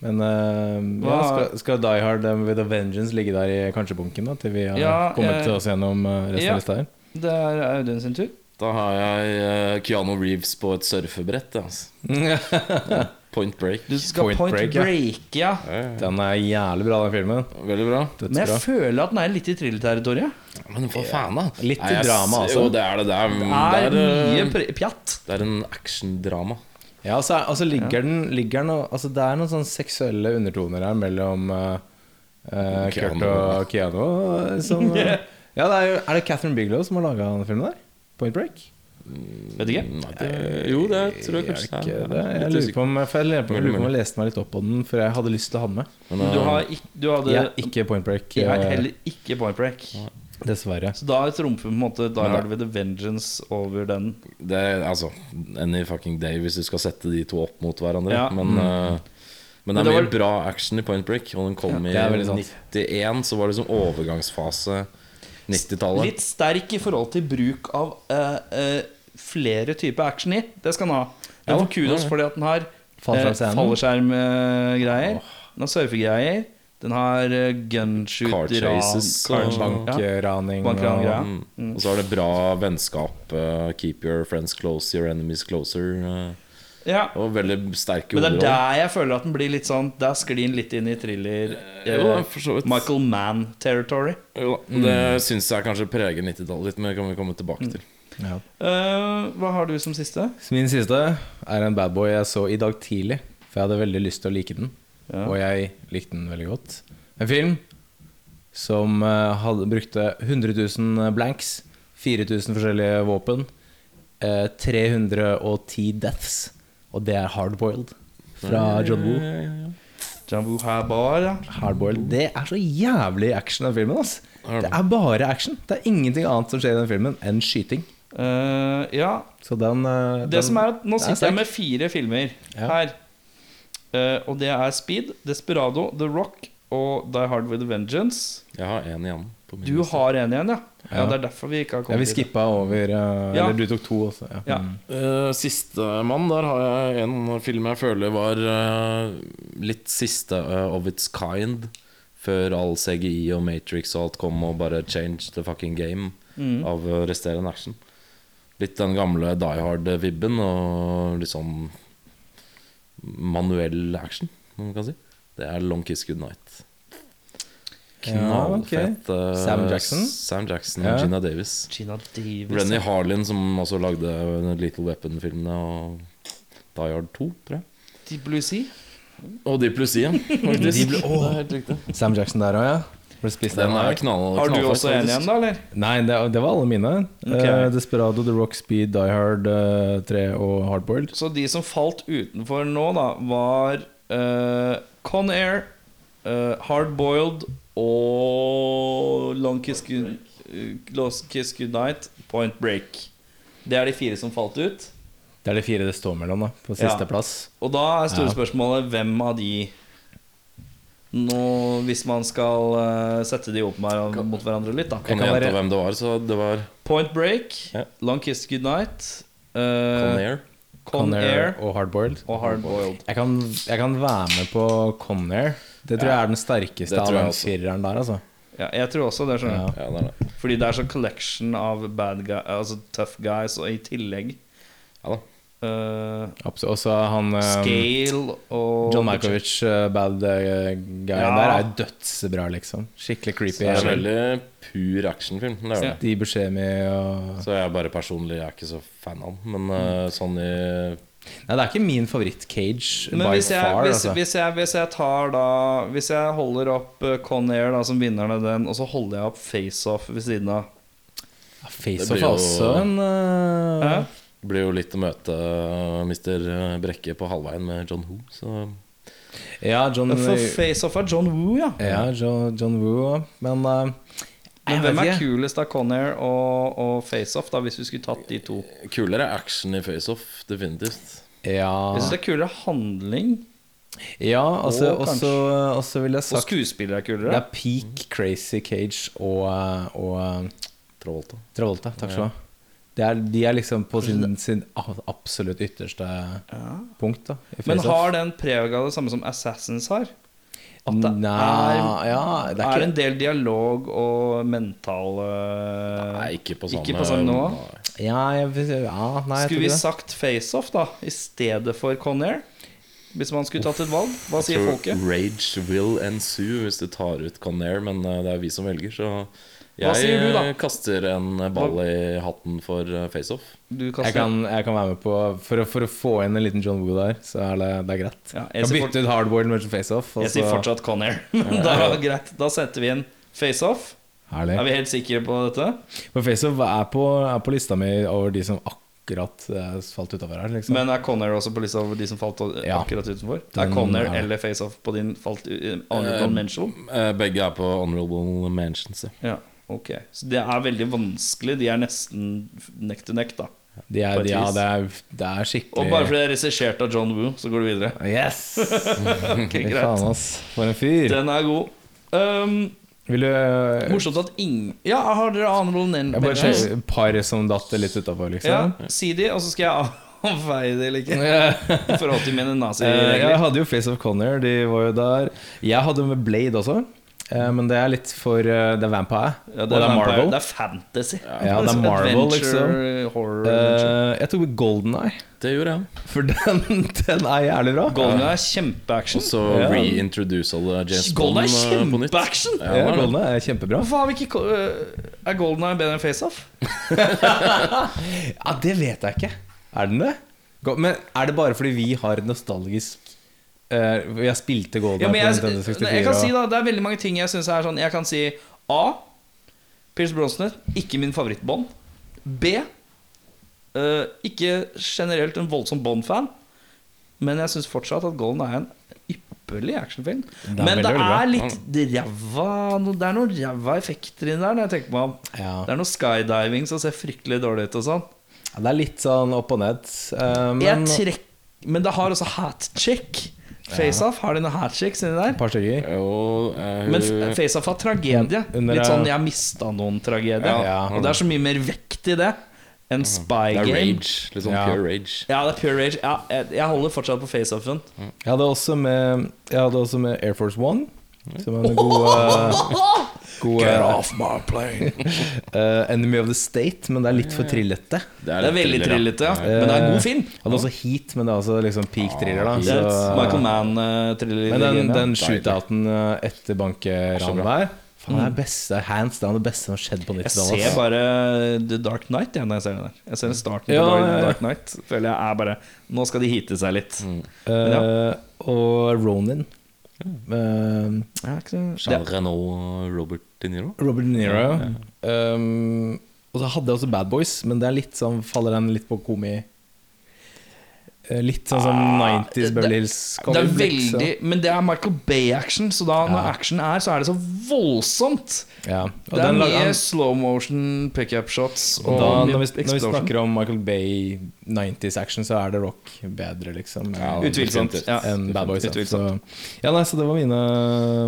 Men uh, ja, skal, skal Die Hard eh, with a Vengeance ligge der i kanskje bunken da til vi har Ja, kommet jeg- oss gjennom eh, resten Ja. av lista her? Det er Audun sin tur. Da har jeg Keanu Reeves på et surfebrett. Altså. [laughs] [laughs] Point break. Du skal Point point, Break, break, ja. Den er jævlig bra, den filmen. Veldig bra. Men jeg Dødsbra. føler at den er litt i thrillerterritoriet. Men for faen, da. Litt Nei, jeg drama, altså. Jo, det er det. Det er, Det det er er, mye eh, pjatt. det er en actiondrama. Ja, altså, altså ligger den, ligger den altså, Det er noen sånne seksuelle undertoner her mellom uh, Kurt og Keanu. Som, uh, [laughs] ja, det er, jo, er det Catherine Bigelow som har laga den filmen der? Point Break? Vet ikke. Nei, det, jo, det tror jeg Er kanskje jeg, er- det? er Jeg lurer på om jeg, jeg lurer på jeg lurer på om jeg leste meg litt opp på den, for jeg hadde lyst til å ha den med. Men, Du, eh, har ikke, du hadde Jeg er ikke Point Break, Jeg er eh, heller ikke point break. dessverre. Så da trumfer på en måte da- Hard det the Vengeance over den. Det er altså any fucking day hvis du skal sette de to opp mot hverandre. Ja. Men, uh, men det Men er det var... bra action i Point Break. Og den kom er i 91, så var det liksom overgangsfase 90-tallet. Litt sterk i forhold til bruk av uh, eh, flere typer action i. Det skal den ha. Den får kudos for det fordi at den har fallskjermgreier. Den har surfegreier. Den har uh, gunshoot Car chases ran- og- Bankraning Bankraning, og ja. Mm. Og så har det bra vennskap. Uh, keep your friends close, your enemies closer. Uh, ja. og veldig sterke Men det er der jeg føler at den blir litt sånn Der sklir den litt inn i thriller Jo, eh, vidt. Michael Mann-territory. Jo, da. Det syns jeg kanskje preger 90-tallet litt, men det kan vi komme tilbake til. Ja. Uh, hva har du som siste? Min siste er en bad boy jeg så i dag tidlig, for jeg hadde veldig lyst til å like den. Ja. Og jeg likte den veldig godt. En film som eh, hadde, brukte 100 000 blanks, 4000 forskjellige våpen, uh, 310 deaths, og det er Hardboiled fra John Woo. Jambu Habar, ja. Hardboiled. Det er så jævlig action, den filmen. ass det? Det er bare action. Det er ingenting annet som skjer i den filmen enn skyting. Eh, ja. Så den, uh, Det den som er at Nå er sitter jeg med fire filmer Ja. her. Uh, og det er Speed, Desperado, The Rock og Die Hard with Vengeance. Jeg har én igjen. På min Du liste. har en igjen, ja. ja. Ja. Det er derfor vi ikke har Ja, vi kommet skippa over Ja. Eller du tok to også. Ja. Ja. Mm. Uh, Sistemann, der har jeg en film jeg føler var litt siste of its kind. Før all CGI og Matrix og alt kom og bare change the fucking game Mm. av resterende action. Litt den gamle Die Hard-vibben og litt sånn manuell action, om man kan si. Det er Long Kiss Goodnight. Night. ok. Knallfett. okay. Sam Jackson? Sam Jackson Ja. Gina Davis. Gina Davis. Renny Harlin, som også lagde Little Weapon-filmene og Die Hard 2, tror jeg. Deep Blue Sea. Og Deep Blue Sea, [laughs] faktisk. Deep Blue- riktig. Sam Jackson der òg, ja. Ble spist Den er knall, Har du også en igjen, da, eller? Nei, det, det var alle mine. Okay. Uh, Desperado, The Rock Speed, Die Hard uh, 3 og Hardboiled. Så de som falt utenfor nå, da, var uh, Con Air, uh, Hard Boiled og Long Kiss, Good, eh, Long Kiss Goodnight, Point Break. Det er de fire som falt ut. Det er de fire det står mellom, da. På Ja. sisteplass. Og da er store Ja. spørsmålet hvem av de nå, Hvis man skal uh, sette de opp med, mot hverandre litt, da. Kan jeg gjenta være- hvem det var? Så det var Point Break, Ja. Long Kiss Goodnight, uh, Air. Con Air og Hardboiled. og Hard Boiled. Jeg kan, jeg kan være med på Conair. Det tror jeg er den sterkeste av den fireren der, altså. Ja, jeg tror også det. skjønner jeg Ja. Ja, det er det. Fordi det er sånn collection av bad guy, altså tough guys, og i tillegg Ja da. Eh, Absolutt. Også han um, Scale og John Malkovich, uh, bad uh, guyen Ja. der, er dødsbra, liksom. Skikkelig creepy. Så Det er en veldig pur actionfilm. Det er Ja. det. De Buscemi og Så jeg er bare personlig jeg er ikke så fan av den. Men uh, sånn i Nei, det er ikke min favoritt-cage Men by hvis jeg, far. hvis, altså. hvis, jeg, hvis jeg tar da Hvis jeg holder opp Con Air da, som vinneren av den, og så holder jeg opp Face Off ved siden av ja, Face Off er også en uh? Det blir jo litt å møte eh, Mr. Brekke på halvveien med John Woo. Så Ja, John For Face Off er John Woo, ja. Ja, John, John Woo, men uh, Men hvem er kulest av Conair og, og Face Off, da, hvis vi skulle tatt de to? kulere action i FaceOff, definitivt. Ja, Jeg syns det er kulere handling, ja altså, Og også, også vil jeg sagt og skuespillere er Det kulere. er peak Crazy Cage og, eh, og eh, Travolta. Travolta. Takk skal du ha. Det er, de er liksom på sin, sin absolutt ytterste punkt. da Men har den preg av det samme som Assassins har? At det Nei, er, ja, det er er ikke en del dialog og mentale Nei, ikke på samme Ikke på samme nå. Ja, jeg, ja nei, jeg Skulle vi det. sagt FaceOff da i stedet for Conair? Hvis man skulle tatt et valg? Hva sier Tror folket? Rage will ensue hvis du tar ut Conair, men eh, det er vi som velger, så Hva jeg sier du, da? Jeg kaster en ball i hatten for eh, FaceOff. Jeg kan, jeg kan være med på For å, for å få inn en liten John Woo der, så er det, det er greit. Ja, jeg kan bytte ut hardboard med face-off. Jeg sier fortsatt Conair. [laughs] da, greit, da setter vi inn FaceOff. Herlig. Er vi helt sikre på dette? For face-off er, på- er på lista mi over de som akkurat eh, falt utafor her. Liksom. Men er Conair også på lista over de som falt uh, Ja. akkurat utenfor? Den er Conair ja. eller FaceOff på din falt uh, honorable mention? Uh, Begge er på honorable mentions. ja. Ja, ok Så det er veldig vanskelig. De er nesten neck to neck, da. de er, de, ja, det er, det er skikkelig Og bare fordi det er regissert av John Woo, så går du videre. Yes! [laughs] okay, greit faen, ass. For en fyr. Den er god. Um, Vil du eh, morsomt at ingen Ja, har dere honorable Jeg bare ser et par som datt litt utafor, Ja, liksom. si de, og så skal jeg avveie [laughs] det eller ikke. I forhold til mine Eh, ja, jeg hadde jo Face of Connor, de var jo der. Jeg hadde med Blade også, men det er litt for eh, Det er Vampire. Ja, og det er vampire, Marvel. Det er fantasy. Ja, det er Marvel, liksom. Horror. Eh, jeg tok Golden Eye, Det gjorde jeg. for den, [laughs] den er jævlig bra. Golden er kjempeaction. Og så Ja. reintroduce alle James Bond er eh, på nytt. kjempeaction! Ja, Ja. Golden Eye er kjempebra. Hvorfor har vi ikke Er Golden Eye bedre enn FaceOff? [laughs] Ja, Det vet jeg ikke. Er den det? Men er det bare fordi vi har et nostalgisk eh, Jeg spilte Golden Ja, på jeg, Nintendo 64. jeg kan si da Det er veldig mange ting jeg syns er sånn Jeg kan si A. Pierce Brosnan, ikke min favorittbånd. B. Uh, ikke generelt en voldsom Bond-fan, men jeg syns fortsatt at Golden er en ypperlig actionfilm. Det Men det er litt ræva Det er noen ræva effekter inni der, når jeg tenker meg om. Ja. Det er noe skydiving som ser fryktelig dårlig ut og sånn. Ja, Det er litt sånn opp og ned. Uh, men men det har også hat check. FaceOff, har de noen hatchicks inni der? et par stykker. Jo, eh, Men F- FaceOff har tragedie. Litt sånn 'jeg mista noen'-tragedie. Ja. Og det er så mye mer vekt i det enn Spy det er Game. rage. Litt sånn Ja. pure rage. Ja, det er pure rage. Ja, jeg, jeg holder fortsatt på FaceOffen. Jeg hadde også med Jeg hadde også med Air Force One. Som er en god, uh, [laughs] god uh, my plane. uh, [laughs] Enemy of the State, men det er litt for trillete. Det er veldig thriller, trillete, ja. Men det er en god film. Han hadde også Heat, men det er også liksom peak thriller. da Det er så- Michael Mann-thriller. Men den, den shootouten uh, etter bankeranet der det er beste, hands down det beste som har skjedd på Jeg 90-tallet. ser bare The Dark Knight ja, når jeg ser den der. Jeg ser starten Ja, på Dark, ja, ja. Dark Knight. Føler jeg er bare Nå skal de hite seg litt. Men Uh, og Ronin. Uh, Ja, Jean Reno og Robert De Niro. Robert De Niro. Um, og så hadde jeg også Bad Boys, men det er litt sånn faller den litt på komi... Eh, Litt sånn som 90s Beverly Hills Ah, det er veldig Men det er Michael Bay-action, så da når action er, så er det så voldsomt. Ja. Det er mye slow motion pickup shots. Og Og da, når, vi, når vi snakker om Michael Bay 90s action, så er det rock bedre, liksom. Ja, Utvilsomt. Ja. enn Bad Boys. Så, ja, nei, så det var mine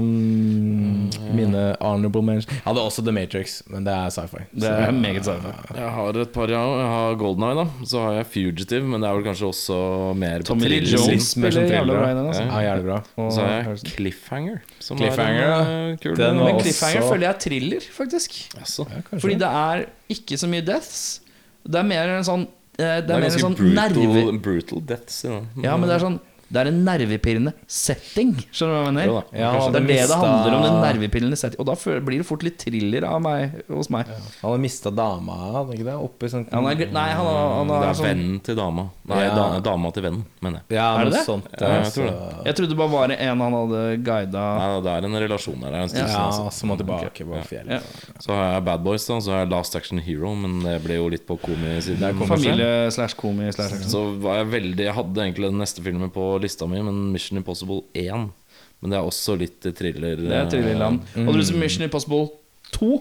mm, Mine honorable mentions. Jeg hadde også The Matrix, men det er sci-fi. Det Så- er meget sci-fi. Jeg har et par, ja. Jeg har Golden Eye, da. Så har jeg Fugitive, men det er vel kanskje også mer Tommy Lee Jones mer som spiller jævla bra ja. Altså. Ja, jævlig bra. Og Så har jeg Cliffhanger. Som Cliffhanger, er ja. en, eh, kul Den var Men også- Cliffhanger føler jeg er thriller, faktisk. Ja. Fordi det er ikke så mye deaths. Det er mer en sånn Det er, Det er mer sånn brutal, nerve... brutal deaths Ja. Ja, men det er sånn Det er en nervepirrende setting. Skjønner du hva jeg mener? Jo. Ja, det er det det handler om. Den nervepirrende setting Og da blir det fort litt thriller av meg hos meg. Han har mista dama, hadde han ikke det? Oppi sånn Han er, nei, han, har, han Det er sånn vennen til dama. Nei, Ja. dama til vennen, mener jeg. Ja, Er det det? sånt. Ja, jeg tror så- Jeg trodde det bare var en han hadde guida Nei, det er en relasjon der. Er en Ja, som så må han tilbake på fjellet. ja. Så har jeg Bad Boys, da. Så har jeg Last Action Hero, men det ble jo litt på komi-siden. Familie slash komi slash action. Så var jeg veldig Jeg hadde egentlig den neste filmen på lista mi, men Mission Impossible 1. Men det er også litt thriller. Det er thrillerland. Og du sett Mission Impossible 2,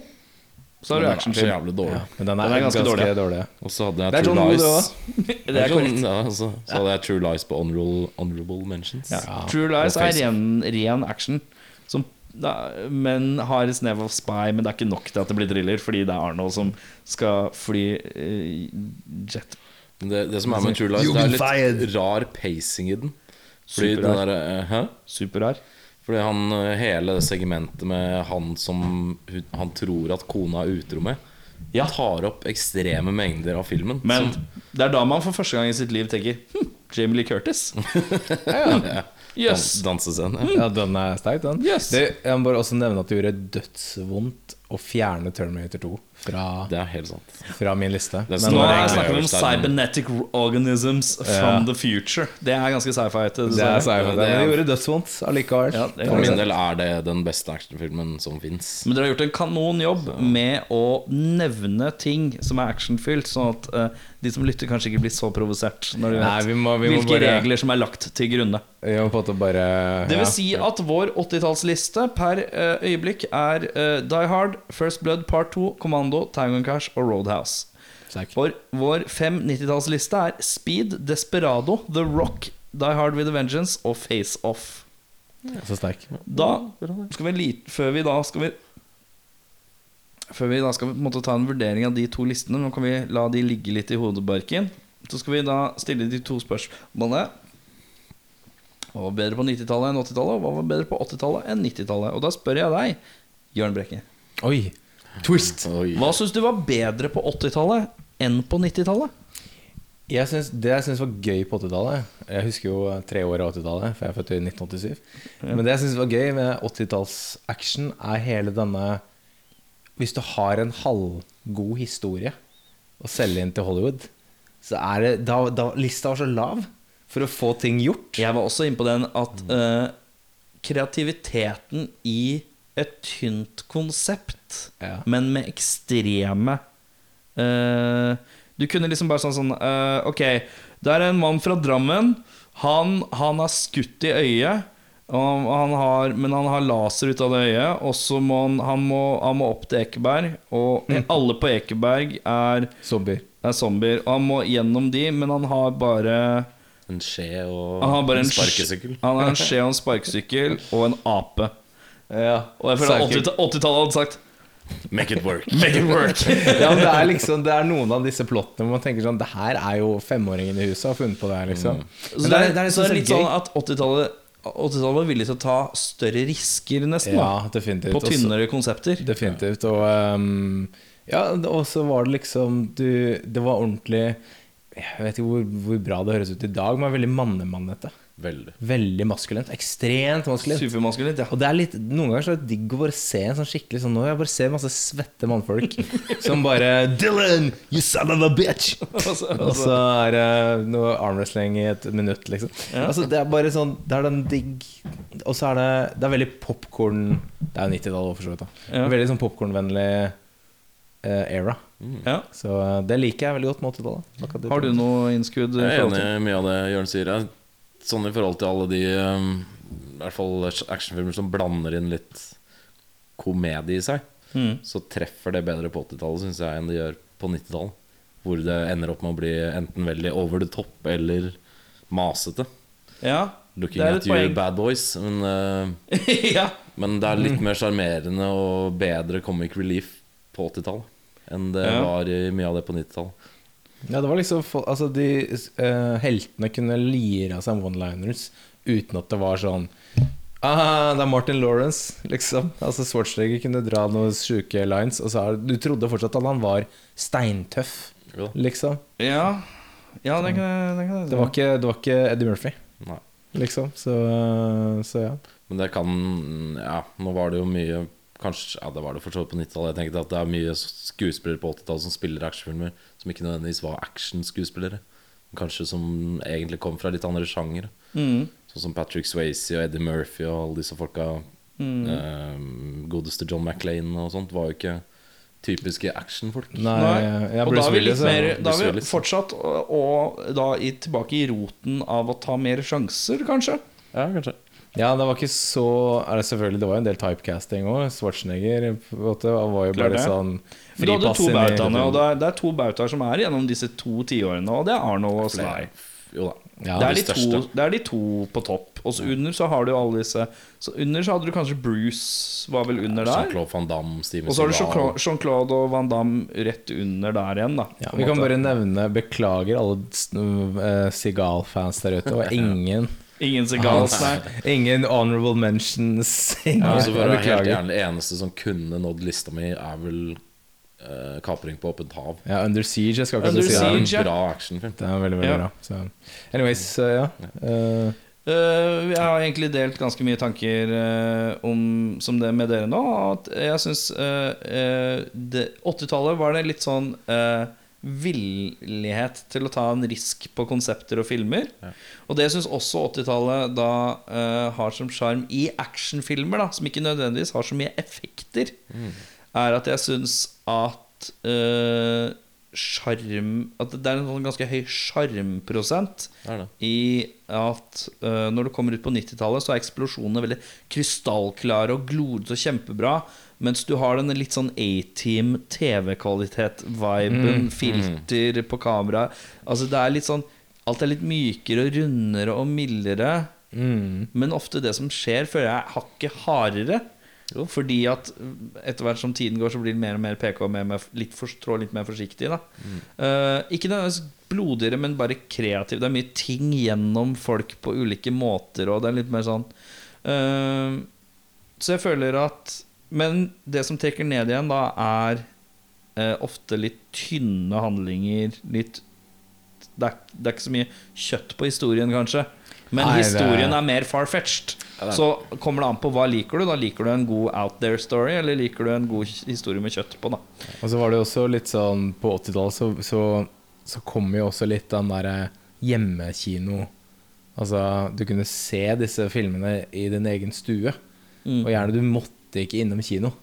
så har du Så actionfilm. jævlig dårlig. Ja, men den er, Den er ganske ganske, dårlig. dårlig. Og så hadde jeg True John det Lies. Det [laughs] er korrekt. Ja, altså, så hadde jeg True Lies på honorable, honorable mentions. Ja. True Lies er ren, ren action. Som, da, men har et snev av spy, men det er ikke nok til at det blir thriller, fordi det er Arnold som skal fly uh, jet. Det, det som er med True Lies, det er litt rar pacing i den. Fordi Superrar. der, eh, Hæ? Superrar. Fordi han, eh, hele segmentet med han som han tror at kona er utro med, Ja. tar opp ekstreme mengder av filmen. Men som, det er da man for første gang i sitt liv tenker hm, Jamie Lee Curtis. [laughs] ja, Yes. dan, dansescene. Ja, den er sterk, den. Yes. Det, jeg må bare også nevne at det gjorde dødsvondt å fjerne Terminator 2 fra, Det er helt sant. fra min liste. Det er Men Nå er jeg jeg snakker vi om cybernetic organisms from Ja. the future. Det er ganske sci-fi. det er sci-fi, det, det gjorde dødsvondt allikevel. Ja, For min del er det den beste actionfilmen som fins. Men dere har gjort en kanonjobb med å nevne ting som er actionfylt, sånn at uh, de som lytter, kanskje ikke blir så provosert når de Nei, vi må, vi må hvilke bare, regler som er lagt til grunne. Vi må på en måte bare Det ja. vil si at vår 80-tallsliste per uh, øyeblikk er uh, Die Hard, First Blood Part 2, Commando, Tango Cash og Roadhouse. Sterk. Vår, vår fem 90-tallsliste er Speed, Desperado, The Rock, Die Hard with a Vengeance og Face Off. Så sterk. Da skal vi lite Før vi da skal vi Før vi da skal vi måtte ta en vurdering av de to listene Nå kan vi la de ligge litt i hodebarken Så skal vi da stille de to spørsmålene Hva var bedre på 90-tallet enn 80-tallet Og hva var bedre på 80-tallet enn 90-tallet Og da spør jeg deg, Jørn Brekke Oi! Twist! Oi. Hva synes du var bedre på 80-tallet enn på 90-tallet? Jeg synes, det jeg syns var gøy på 80-tallet Jeg husker jo tre år av 80-tallet, for jeg er født i 1987. Men det jeg syns var gøy med 80-tallsaction, er hele denne Hvis du har en halvgod historie å selge inn til Hollywood, så er det da, da Lista var så lav for å få ting gjort. Jeg var også inne på den at uh, kreativiteten i et tynt konsept, Ja. men med ekstreme uh, Du kunne liksom bare sånn sånn uh, Ok, det er en mann fra Drammen. Han, han er skutt i øyet. Han har, men han har laser ut av det øyet. Og så må han, han, må, han må opp til Ekeberg. Og alle på Ekeberg er, Zombier. er zombier. Og han må gjennom de, men han har bare En skje og en en sparkesykkel. Han har en skje og en [laughs] sparkesykkel og en ape. Ja. Og jeg føler at Sidekick. 80 80-tallet hadde sagt Make it work. Make it work. [laughs] ja, det er liksom Det er noen av disse plottene hvor man tenker sånn Det her er jo femåringen i huset har funnet på det her, liksom. Så det, er, det er så det er liksom litt gøy. sånn at 80-tallet 80-tallet var villig til å ta større risker, nesten. Ja, definitivt. På Også- tynnere konsepter. Definitivt. Og um, ja, så var det liksom du, Det var ordentlig Jeg vet ikke hvor, hvor bra det høres ut i dag, men veldig mannemannete. Veldig. Veldig maskulent. Ekstremt maskulent. Supermaskulint, ja. Og det er litt, Noen ganger så er det digg å bare se en sånn skikkelig sånn Nå jeg bare ser masse svette mannfolk [laughs] som bare 'Dylan, you son of a bitch!' [laughs] Og så er det noe armwrestling i et minutt, liksom. Altså Det er bare sånn Det er den digg Og så er det Det er veldig popkorn Det er jo 90-tallet for så vidt. da Ja. Veldig sånn popkornvennlig eh, era. ja. Så eh, det liker jeg veldig godt med 80-tallet. Har du noe innskudd? Jeg er enig i mye av det Jørn sier. Jeg- Sånn i forhold til alle de um, I hvert fall actionfilmer som blander inn litt komedie i seg, Mm. så treffer det bedre på 80-tallet, syns jeg, enn det gjør på 90-tallet. Hvor det ender opp med å bli enten veldig over the top eller masete. Ja, Looking at you poeng. bad boys. Men, uh, [laughs] ja. men det er litt mer sjarmerende og bedre comic relief på 80-tallet enn det Ja. var i mye av det på 90-tallet. Ja, det var liksom Altså, de uh, heltene kunne lire av seg one-liners uten at det var sånn Ah, det er Martin Lawrence, liksom. Altså Schwarzenegger kunne dra noen sjuke lines, og så er, du trodde fortsatt at han var steintøff, liksom. ja. Ja, det kan jeg det Det var ikke, det var ikke Eddie Murphy, Nei. liksom. Så, så ja. Men det kan Ja, nå var det jo mye Kanskje, ja det var det for så vidt på 90-tallet. Jeg tenkte at det er mye skuespillere på 80-tallet som spiller actionfilmer, som ikke nødvendigvis var actionskuespillere. Kanskje som egentlig kom fra litt andre sjangere. Mm. Sånn som Patrick Swayze og Eddie Murphy og alle disse folka. Mm. Eh, godeste John McLean og sånt var jo ikke typiske actionfolk. Nei, Nei. ja, og da er vi litt mer. Da er vi fortsatt og, og da i, tilbake i roten av å ta mer sjanser, kanskje. Ja, kanskje. Ja, det var ikke så er det Selvfølgelig, det var jo en del typecasting òg. Schwarzenegger på en måte, var jo bare sånn du hadde to bautaene, og det er, det er to bautaer som er gjennom disse to tiårene, og det er Arnold og Sly. Jo da. Ja, det, er de to, det er de to på topp. Og så under så har du alle disse Så under så hadde du kanskje Bruce var vel under der. Jean-Claude Van Damme, Steven Og så har du Jean-Claude og Van Damme rett under der igjen, da. Ja, vi måte. kan bare nevne Beklager alle uh, Seagal-fans der ute. Og [laughs] ingen Ingen Segals, nei. Ingen honorable mentions. Ingen, Ja, altså for å være helt gjerne Det eneste som kunne nådd lista mi, er vel eh, kapring på åpent hav. Ja, Under Siege. Jeg skal ikke Under si Det er det. Siege. en bra actionfilm. Det er veldig, veldig Ja. bra. Så. Anyways, uh, ja. Uh, Eh, jeg har egentlig delt ganske mye tanker om, som det med dere nå. At jeg syns 80-tallet var det litt sånn eh, villighet til å ta en risk på konsepter og filmer. Og det syns også 80-tallet da uh, har som sjarm i actionfilmer, da som ikke nødvendigvis har så mye effekter, er at jeg syns at eh, sjarm At det er en sånn ganske høy sjarmprosent i at uh, når du kommer ut på 90-tallet, så er eksplosjonene veldig krystallklare og glorete og kjempebra. Mens du har denne litt sånn A-team TV-kvalitet-viben, filter på kamera. Altså det er litt sånn Alt er litt mykere og rundere og mildere. Men ofte det som skjer, føler jeg er hakket hardere. Fordi at etter hvert som tiden går, så blir det mer og mer PK og litt for, trå litt mer forsiktig. Da. Eh, ikke nødvendigvis blodigere, men bare kreativ. Det er mye ting gjennom folk på ulike måter, og det er litt mer sånn uh, Så jeg føler at Men det som trekker ned igjen, da, er uh, ofte litt tynne handlinger. Litt det er, det er ikke så mye kjøtt på historien, kanskje. Men Nei, det historien er mer far-fetched. Så kommer det an på hva liker du. Da liker du en god out there story, eller liker du en god historie med kjøtt på. da Og så var det også litt sånn På 80-tallet så, så, så kom jo også litt den derre hjemmekino Altså, du kunne se disse filmene i din egen stue. Mm. Og gjerne du måtte ikke innom kino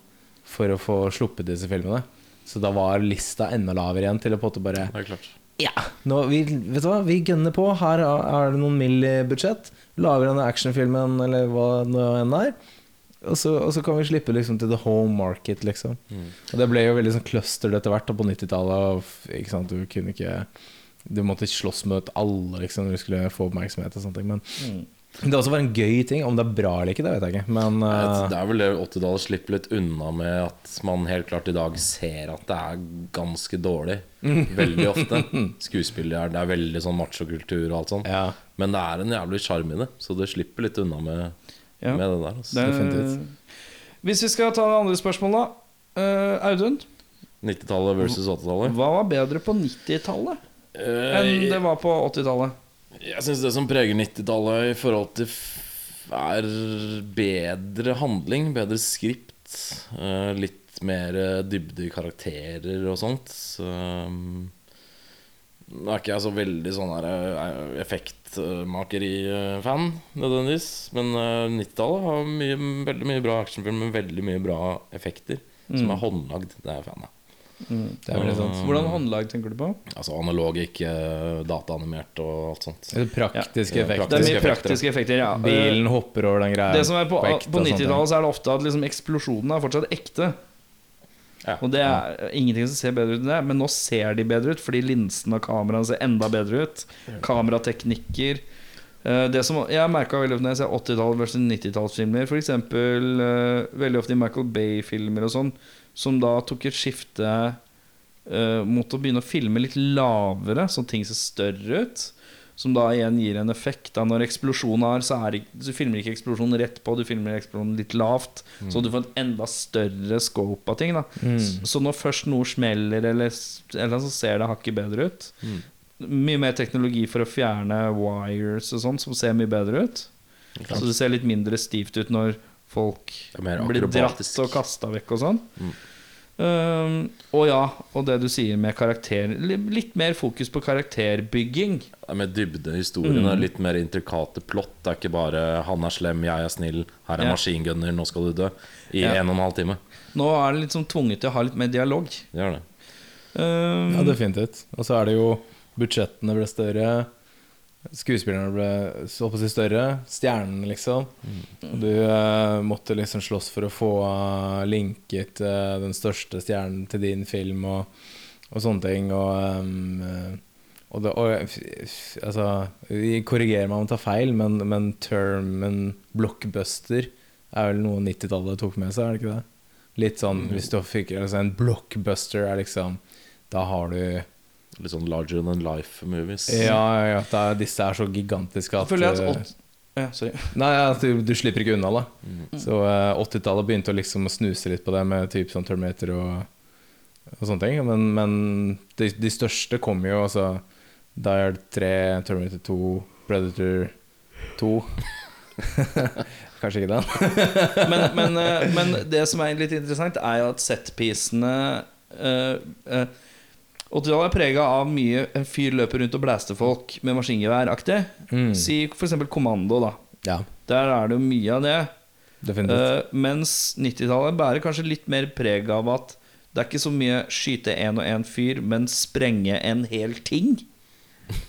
for å få sluppet disse filmene. Så da var lista enda lavere igjen til å på en måte bare Det er klart. Ja, nå, vi, vet du hva, vi gønner på. Her er det noen mill. budsjett. Lager denne actionfilmen, eller hva det enn er. Og så, og så kan vi slippe liksom til the home market, liksom. Og det ble jo veldig sånn cluster etter hvert på 90-tallet. og f- ikke sant, Du kunne ikke Du måtte slåss mot alle liksom når du skulle få oppmerksomhet og sånne ting. Men det også vært en gøy ting. Om det er bra eller ikke, det vet jeg ikke. Men uh... Det er vel det 80-tallet slipper litt unna med at man helt klart i dag ser at det er ganske dårlig. [laughs] Veldig ofte. Skuespillere Det er veldig sånn machokultur og alt sånt. ja. Men det er en jævlig sjarm i det, så det slipper litt unna med, Ja. med det der. Altså. Det er- Hvis vi skal ta det andre spørsmålet, da. Uh, Audun, 90-tallet versus 80-tallet. hva var bedre på 90-tallet uh... enn det var på 80-tallet? Jeg syns det som preger 90-tallet i forhold til er bedre handling, bedre skript. eh, litt mer eh, dybde i karakterer og sånt. Så, um, nå er ikke jeg så veldig sånn eh, effektmakeri-fan, nødvendigvis. Men eh, 90-tallet har mye, veldig mye bra actionfilm med veldig mye bra effekter. Som er håndlagd. Det er jeg fan av. Det er veldig sant. Hvordan håndlag tenker du på? Altså analog, ikke eh, dataanimert og alt sånt. Det Praktiske Ja, Det effekter. er mye praktiske effekter, ja. Bilen hopper over den greia. Det som er på, på ting. 90-tallet, så er det ofte at liksom eksplosjonene er fortsatt ekte. Ja. Og det er ingenting som ser bedre ut enn det, men nå ser de bedre ut fordi linsen og kameraene ser enda bedre ut. Kamerateknikker. Eh, Det som Jeg merka veldig ofte når jeg ser 80-tall versus 90-tallsfilmer, f.eks. Uh, veldig ofte i Michael Bay-filmer og sånn, som da tok et skifte eh, mot å begynne å filme litt lavere, så ting ser større ut. Som da igjen gir en effekt. Da Når eksplosjonen er, så er du filmer ikke eksplosjonen rett på, du filmer eksplosjonen litt lavt. Så du får en enda større scope av ting. Da. Så, når først noe smeller, eller, eller så ser det hakket bedre ut. Mye mer teknologi for å fjerne wires og sånn, som ser mye bedre ut. Så det ser litt mindre stivt ut når folk blir dratt og kasta vekk og sånn. Um, og ja, og det du sier med karakter Litt mer fokus på karakterbygging. Er dybde i historien. Er litt mer intrikate plott. Det er ikke bare 'han er slem, jeg er snill', 'her er Ja. maskingunner, nå skal du dø'. I Ja. en og en halv time. Nå er det litt sånn tvunget til å ha litt mer dialog. Det gjør det. Um, Ja, definitivt. Og så er det jo Budsjettene ble større. Skuespillerne ble så på å si større. Stjernene, liksom. Og du eh, måtte liksom slåss for å få eh, linket eh, den største stjernen til din film og, og sånne ting. Og, eh, og, det, og f- altså vi Korrigerer meg om jeg tar feil, men, men termen blockbuster er vel noe 90-tallet tok med seg, er det ikke det? Litt sånn hvis du fikk altså En blockbuster er liksom Da har du Litt sånn larger than life-movies. Ja, ja, ja. Er, disse er så gigantiske at jeg eh, at åt- ja, sorry. Nei, du, du slipper ikke unna, da. Så uh, 80-tallet begynte å liksom snuse litt på det med typ sånn Terminator og og sånne ting. Men, men de, de største kommer jo altså Die Hard 3, Terminator 2, Predator 2. [laughs] Kanskje ikke den. [laughs] Men, men, eh, men det som er litt interessant, er jo at setpisene uh, uh, 80-tallet er prega av mye en fyr løper rundt og blæster folk med maskingevær-aktig. Mm. Si f.eks. Kommando, da. Ja, Der er det jo mye av det. definitivt. Eh, mens 90-tallet bærer kanskje litt mer preg av at det er ikke så mye skyte én og én fyr, men sprenge en hel ting.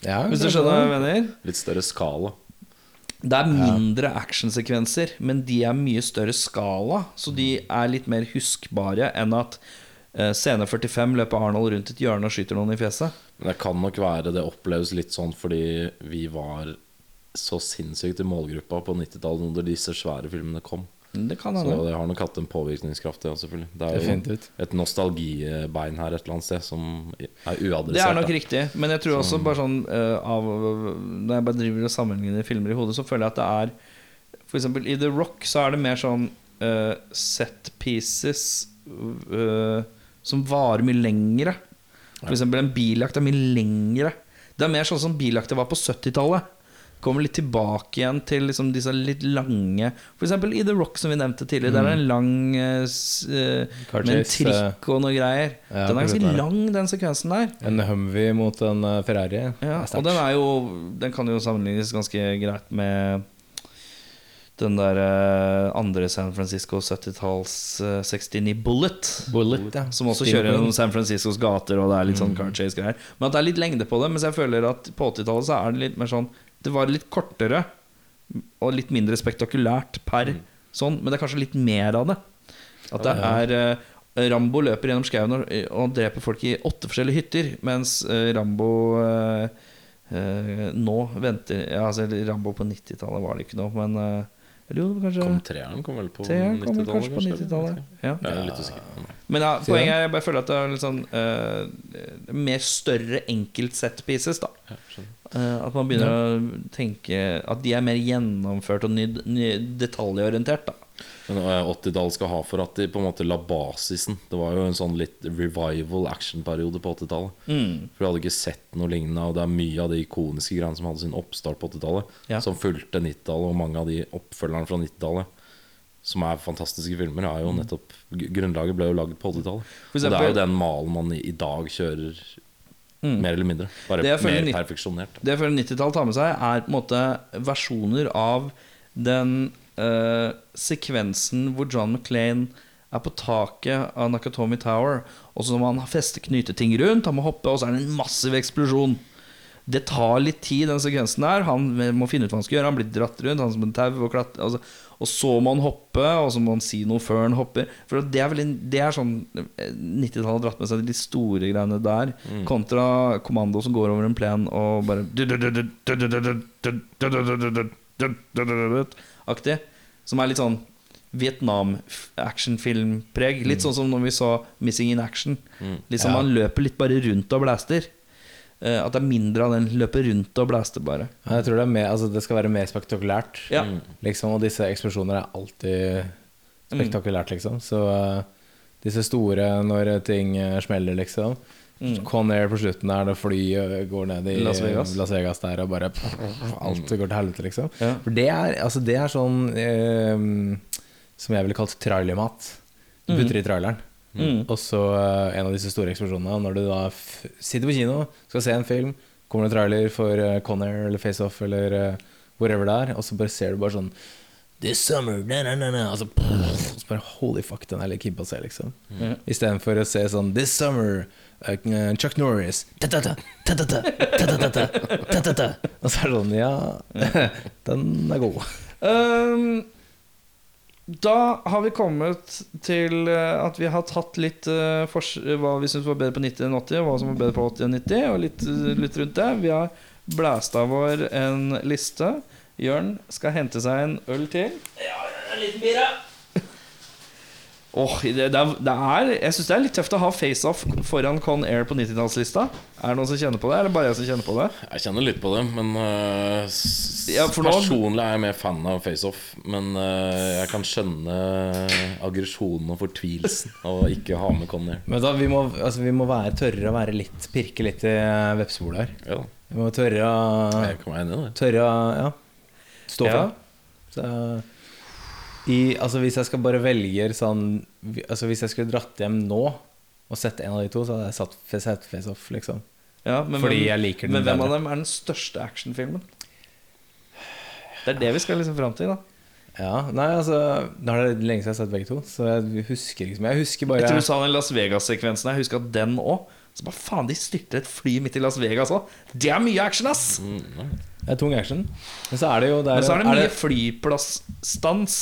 ja, Hvis du skjønner hva jeg mener? Litt større skala. Det er mindre actionsekvenser, men de er mye større skala. Så de er litt mer huskbare enn at eh, scene 45 løper Arnold rundt et hjørne og skyter noen i fjeset. Men det kan nok være det oppleves litt sånn fordi vi var så sinnssykt i målgruppa på 90-tallet når disse svære filmene kom. Det kan Så det har nok hatt en påvirkningskraft, det selvfølgelig. Det er jo Definitivt. et nostalgibein her et eller annet sted som er uadressert. Det er nok da. riktig, men jeg tror også bare sånn uh, av, Når jeg bare driver og sammenligner filmer i hodet, så føler jeg at det er For eksempel i The Rock så er det mer sånn uh, set pieces eh, som varer mye lengre. For eksempel en biljakt er mye lengre. Det er mer sånn som biljakter var på 70-tallet. Kommer litt tilbake igjen til liksom disse litt lange eksempel i The Rock, som vi nevnte tidligere. Der er en lang eh, s- eh, Car med en trikk og noe greier. ja, den er ganske lang, den sekvensen der. En Humvee mot en eh, Ferrari. Ja, og den er jo Den kan jo sammenlignes ganske greit med den der eh, andre San Francisco 70-talls eh, 69 Bullet. Bullet, ja. Som også kjører gjennom San Franciscos gater, og det er litt sånn car chase-greier. Men at det er litt lengde på det. Mens jeg føler at på 80-tallet så er det litt mer sånn Det var litt kortere og litt mindre spektakulært per sånn, men det er kanskje litt mer av det. At det er eh, Rambo løper gjennom skauen og, og dreper folk i åtte forskjellige hytter, mens eh, Rambo eh, eh, nå venter Ja, altså Rambo på 90-tallet var det ikke noe, men eh, Eller jo, kanskje Kom treeren kom vel på Treeren kom vel 90-tallet, kanskje på kanskje? 90-tallet. Ja. Jeg er litt usikker. Men ja, poenget er jeg bare føler at det er litt sånn uh, Mer større enkelt set pieces, da. Ja. Eh, at man begynner å tenke At de er mer gjennomført og ny, ny, detaljorientert, da. Men eh, 80-tallet skal ha for at de på en måte la basisen Det var jo en sånn litt revival actionperiode på 80-tallet. Mm. For vi hadde ikke sett noe lignende, og det er mye av de ikoniske greiene som hadde sin oppstart på 80-tallet, Ja. som fulgte 90-tallet, og mange av de oppfølgerne fra 90-tallet, som er fantastiske filmer, er jo nettopp Grunnlaget ble jo lagd på 80-tallet. Mm. Og det er jo den malen man i, i dag kjører, Mm. mer eller mindre. Bare Det mer perfeksjonert. Det jeg føler 90-tallet tar med seg, er på en måte versjoner av den eh, sekvensen hvor John McClain er på taket av Nakatomi Tower, og så må han feste knyteting rundt, han må hoppe, og så er det en massiv eksplosjon. Det tar litt tid, den sekvensen der. Han må finne ut hva han skal gjøre. Han blir dratt rundt, han som en tau og altså, Og så må han hoppe, og så må han si noe før han hopper. For det er, veldig, det er sånn eh, 90-tallet har dratt med seg de store greiene der, kontra Kommando som går over en plen og bare Aktig. Som er litt sånn Vietnam-actionfilmpreg. Litt sånn som når vi så 'Missing in Action'. Liksom Ja. Man løper litt bare rundt og blaster. Eh, At det er mindre av den løper rundt og blaster, bare. Jeg tror det, er mer, altså det skal være mer spektakulært. Ja. Liksom, og disse eksplosjoner er alltid spektakulært, liksom. Så eh, disse store når ting eh, smeller, liksom. Con Air på slutten der, når flyet går ned i Las Vegas. Las Vegas der, og bare Alt går til helvete, liksom. Ja. For det er, altså, det er sånn eh, som jeg ville kalt trailermat. Du putter i traileren. Mm. Og så eh, en av disse store eksplosjonene. Når du da sitter på kino, skal se en film, kommer det en trailer for uh, Conair eller Face Off eller uh, whatever det er, og så bare ser du bare sånn This summer, na, na, na. Og, så, og så bare Holy fuck, den er litt på å se, liksom. Mm. Istedenfor å se sånn This summer, Chuck Norris ta-ta-ta, ta-ta-ta, ta-ta-ta. Og så er det sånn Ja, [laughs] den er god. Um, da har vi kommet til eh, at vi har tatt litt uh, hva vi syns var bedre på 90 enn 80, og hva som var bedre på 80 enn 90, og litt, eh, litt rundt det. Vi har blæst av vår en liste. Jørn skal hente seg en øl til. Ja, en liten bira. Åh, det, det, er, det er Jeg syns det er litt tøft å ha FaceOff foran Con Air på 90-tallslista. Er det noen som kjenner på det, eller bare jeg som kjenner på det? Jeg kjenner litt på det, men uh, Ja, personlig er jeg mer fan av FaceOff. Men uh, jeg kan skjønne aggresjonen og fortvilelsen av å ikke ha med Con Air. Men da, vi må, altså, vi må være tørre å være litt Pirke litt i vepsebolet her. Ja, Vi må tørre å. Tørre å ja, stå for det. Så, i, altså, hvis jeg skal bare velge sånn Altså, hvis jeg skulle dratt hjem nå og sett en av de to, så hadde jeg satt Face Off, liksom. Ja, men Fordi jeg liker den Men hvem av dem er den største actionfilmen? Det er det vi skal liksom fram til, da. Ja, nei, altså Nå er det lenge siden jeg har sett begge to, så jeg husker liksom Jeg husker bare Jeg tror du sa den Las Vegas-sekvensen. Jeg husker den òg. Så bare faen, de styrter et fly midt i Las Vegas òg. Det er mye action, ass! Det er tung action. Men så er det jo der, Men så er det mye flyplassstans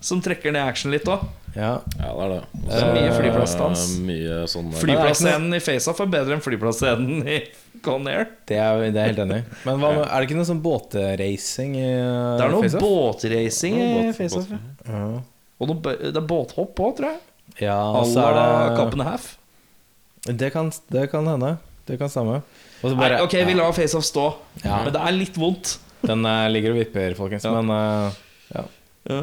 som trekker ned action litt òg. ja, Ja, det er det. Og Det er mye så flyplassdans. Sånn Flyplasscenen i FaceOff er bedre enn flyplasscenen i Con Air. det er, det er jeg helt enig i. Men hva, er det ikke noe sånn båtracing i FaceOff? Det er noe Face båtracing i FaceOff. ja. Ja. Og noe, det er båthopp òg, tror jeg. Ja, og så er det Kappen Half. Det kan, det kan hende. Det kan stemme. Og så Nei, ok, vi lar FaceOff stå. Ja. Men det er litt vondt. Den eh, ligger og vipper, folkens. Ja. Men eh, ja.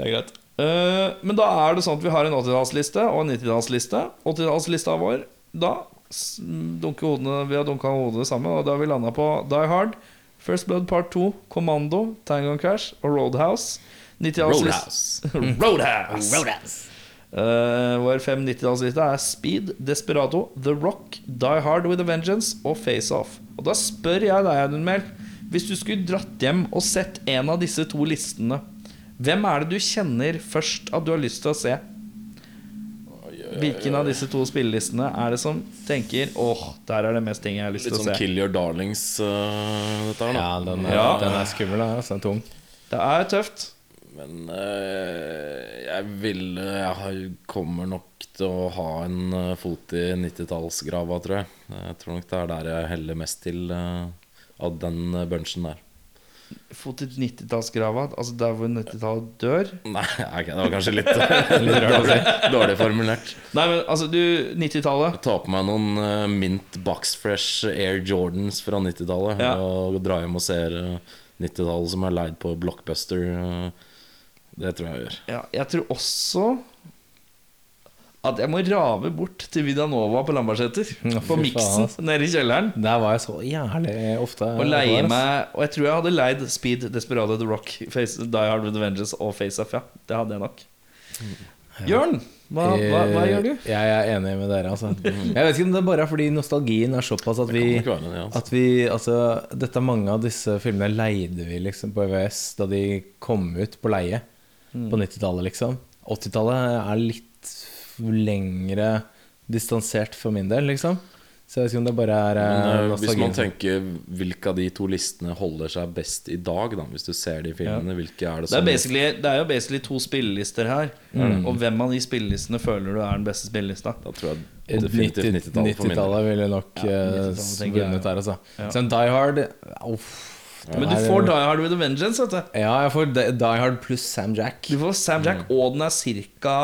Det er greit. Eh, men da er det sånn at vi har en 80-tallsliste og en 90-tallsliste. 80-tallslista vår, da dunker hodene, vi har dunka hodene sammen, og da har vi landa på Die Hard, First Blood Part 2, Commando, Tango Cash og Roadhouse. 90-tallsliste Roadhouse. Roadhouse. Uh, vår fem 90-tallsliste er Speed, Desperado, The Rock, Die Hard with a Vengeance og Face Off. Og da spør jeg deg, Audun Mehl, hvis du skulle dratt hjem og sett en av disse to listene, hvem er det du kjenner først at du har lyst til å se? Hvilken av disse to spillelistene er det som tenker Åh, der er det mest ting jeg har lyst til å se sånn se? Kill Your Darlings, uh, dette her, da. ja, den er, Ja. Den er skummel. Altså, den er tung. Det er tøft. Men uh, jeg ville Jeg kommer nok til å ha en fot i 90-tallsgrava, tror jeg. Jeg tror nok det er der jeg heller mest til av den bunchen der. Fot i 90-tallsgrava, altså der hvor 90-tallet dør. Nei, okay, det var kanskje litt, [laughs] litt si. Dårlig formulert. Nei, men altså, du 90-tallet Ta på meg noen uh, Mint Boxfresh Air Jordans fra 90-tallet Ja. og dra hjem og øh, 90-tallet som er leid på Blockbuster. Uh, det tror jeg jeg gjør. Ja, jeg tror også at jeg må rave bort til Vidanova på Lambertseter. På miksen nede i kjelleren. Der var jeg så jævlig ofte. Og leie meg Og jeg tror jeg hadde leid Speed, Desperado, The Rock, Face, Die Hard with Avengers og Face Off. Ja, det hadde jeg nok. Jørn, hva, hva, hva gjør du? Eh, Jeg er enig med dere, altså. [laughs] Jeg vet ikke om det er bare fordi nostalgien er såpass at vi altså. At vi, altså Dette Mange av disse filmene leide vi liksom på EVS da de kom ut på leie på 90-tallet, liksom. 80-tallet er litt lengre distansert for min del, liksom. Så jeg vet ikke om det bare er eh, Men, øh, hvis man tenker hvilke av de to listene holder seg best i dag, da, hvis du ser de filmene, hvilke er det Det er, basically, det er jo basically to spillelister her. Og hvem av de spillelistene føler du er den beste spillelista? Da tror jeg Eh, definitivt 90 90-tallet for min del. 90-tallet ville nok Ja, eh, 90-tallet tenker jeg, vunnet der, altså. Ja. Så en Die Hard uff, Men du får Die Hard with a Vengeance. Vet du. Ja, jeg får Die Hard pluss Sam Jack. Du får Sam Jack, og den er ca.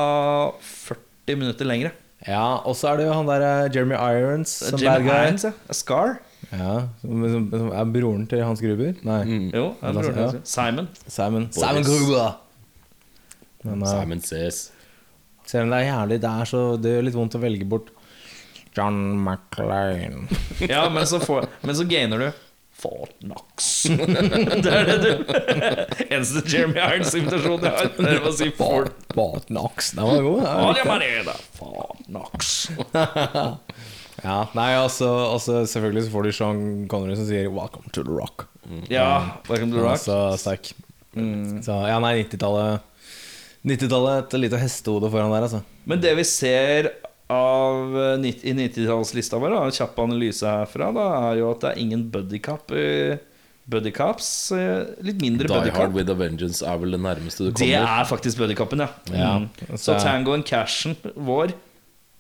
40 minutter lengre. Ja, og så er det jo han der eh, Jeremy Irons som Jim bad guy. Irons, ja. Scar. Ja, som, som, som er broren til Hans Gruber. Nei, Mm. Jo, jeg broren til Hans. er- Simon. Simon. Simon Gruber! Men uh, Simon Says. selv om det er jævlig, det er så Det gjør litt vondt å velge bort John McLean. Ja, men så, får, men så gainer du Fort Knox. [laughs] det er det du Eneste Jeremy Irons-invitasjonen jeg har. Det er å si Fort Fort Knox. Den var god. Den var riktig. Fort Knox. [laughs] Ja, nei, altså, altså Selvfølgelig så får du Sean Connery som sier 'Welcome to the Rock'. Ja, Welcome to the Rock. Så sterk. Så ja, nei, 90-tallet 90-tallet et lite hestehode foran der, altså. Men det vi ser av eh, i 90-tallslista vår, en kjapp analyse herfra, da, er jo at det er ingen buddycap i Buddycaps. Litt mindre Die Hard buddycop. with a Vengeance er vel det nærmeste du kommer? Det er faktisk buddycapen, ja. Ja. Mm. Så Tango and Cashen vår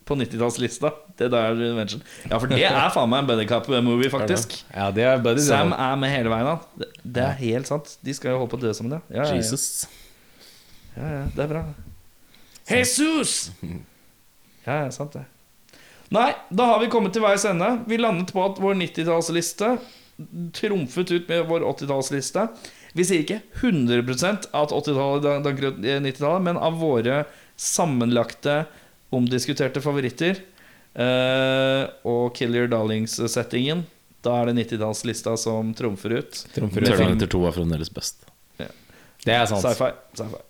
på 90-tallslista, det der mention. Ja, for det er faen meg en buddycap-movie, faktisk. Ja, det er buddy, Sam er med hele veien. da Det, det er helt sant. De skal jo holde på å dø sammen, ja. Ja, ja, ja. Jesus. ja, ja. Det er bra. Jesus! [laughs] Ja, ja, sant det. Nei, da har vi kommet til veis ende. Vi landet på at vår 90-tallsliste trumfet ut med vår 80-tallsliste. Vi sier ikke 100% at 80-tallet danker ut 90-tallet, men av våre sammenlagte, omdiskuterte favoritter eh, og Kill Your Darlings-settingen, da er det 90-tallslista som trumfer ut. Trumfer ut. Terminator 2 er fremdeles best. Det er sant. Sci-fi. sci-fi.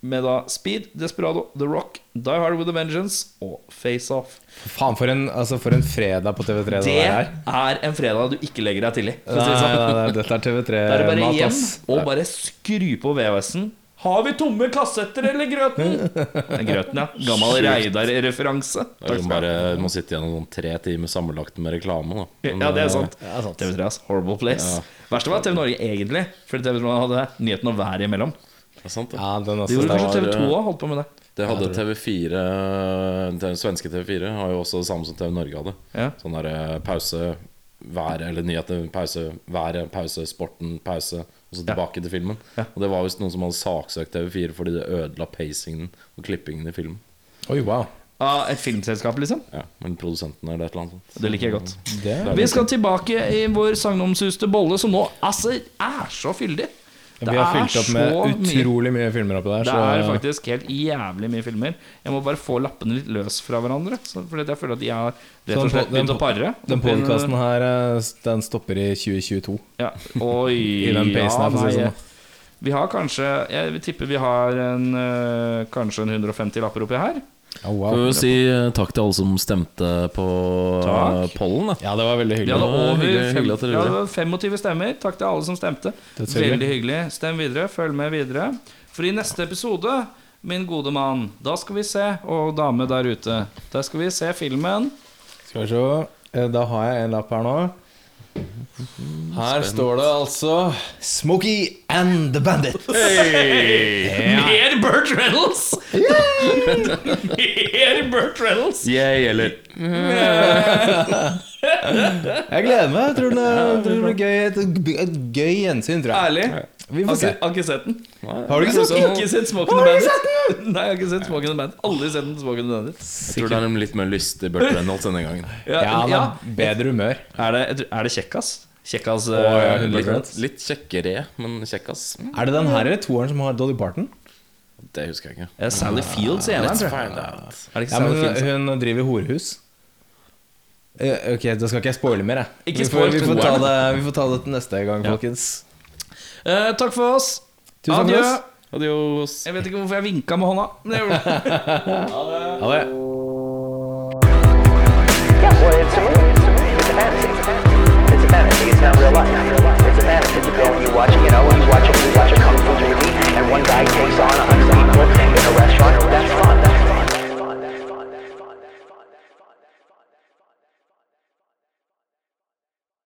Med da Speed, Desperado, The Rock, Die Hard With A Vengeance og Face Off. Faen, for en, altså, for en fredag på TV3 det Det er. er en fredag du ikke legger deg til i. Nei, sånn. nei, nei, dette er TV3 [laughs] Da er det bare hjem og bare skru på VHS-en. Har vi tomme kassetter eller grøten? [laughs] Grøten, ja. Gammel Reidar-referanse. Du bare må sitte gjennom noen tre timer sammenlagt med reklame. Da. Men, Ja, det er eh, sant. TV3, ass. Horrible place. Verste var TV Norge, egentlig. Fordi TV3 hadde nyheten å være imellom. Det er sant, det. Ja, den Det gjorde kanskje TV2 òg, holdt på med det. Det hadde TV4 Den svenske TV4 har jo også det samme som TV Norge hadde. Ja. Sånn der eh, pause, været eller nyheter, pause, været, pause, sporten, pause, og så Ja. tilbake til filmen. Ja. Og det var visst noen som hadde saksøkt TV4 fordi det ødela pacingen og klippingen i filmen. Oi, wow. Av et filmselskap, liksom. Ja, Men produsenten eller et eller annet sånt. Det liker jeg godt. Det Vi skal tilbake i vår sagnomsuste bolle, som nå altså er så fyldig. Vi har fylt opp med utrolig mye. mye filmer oppi der. Det så- er faktisk helt jævlig mye filmer. Jeg må bare få lappene litt løs fra hverandre. Så, fordi jeg føler at jeg har rett og slett den- begynt å pare. Den podkasten her eh, Den stopper i 2022. ja. Oi, [laughs] I den pacen her, for å si det sånn. Vi har kanskje Jeg vil tippe vi har en, øh, kanskje en 150 lapper oppi her. Oh, Får vi wow. si eh, takk til alle som stemte på Takk. eh, pollen. Da. Ja, det var veldig Vi hyggelig. hadde Ja, over hyggelig- hyggelig at dere ja, det var 25 stemmer. Takk til alle som stemte. Veldig hyggelig. Stem videre. Følg med videre. For i neste episode, min gode mann, da skal vi se, og dame der ute, da skal vi se filmen Skal vi se. Eh, Da har jeg en lapp her nå. Her står det altså Smokey and the Bandit. Mer Burt Reynolds! Mer Burt Reynolds! Jeg eller Jeg gleder meg. Jeg tror det, jeg tror det blir gøy. Et, et gøy gjensyn, tror jeg. Ærlig. Vi Har får se. har ikke sett den. Har du ikke sett den? ikke sett Smoking the Bandit. Nei, jeg har ikke sett Smoking the Bandit. Aldri sett den Smoking the Bandit. Jeg tror det er en litt mer lystig Burt Reynolds denne gangen. Ja, Ja, han ja. har bedre humør. Er det, er det kjekkas? Kjekkas oh, ja, eh, 100%. Litt, litt kjekkere, men kjekkas. Er det den her eller toeren som har Dolly Parton? Det husker jeg ikke. eh, Sally Fields i eneren, tror jeg. Er det Ja, men hun, driver horehus. Eh, Ok, da skal ikke jeg spoile mer, jeg. Ikke vi, får, vi, får ta det, vi får ta det til neste gang, Ja. folkens. Eh, takk for oss. Tusen Adjø. Adios. Jeg vet ikke hvorfor jeg vinka med hånda, men jeg gjorde det. Ha det.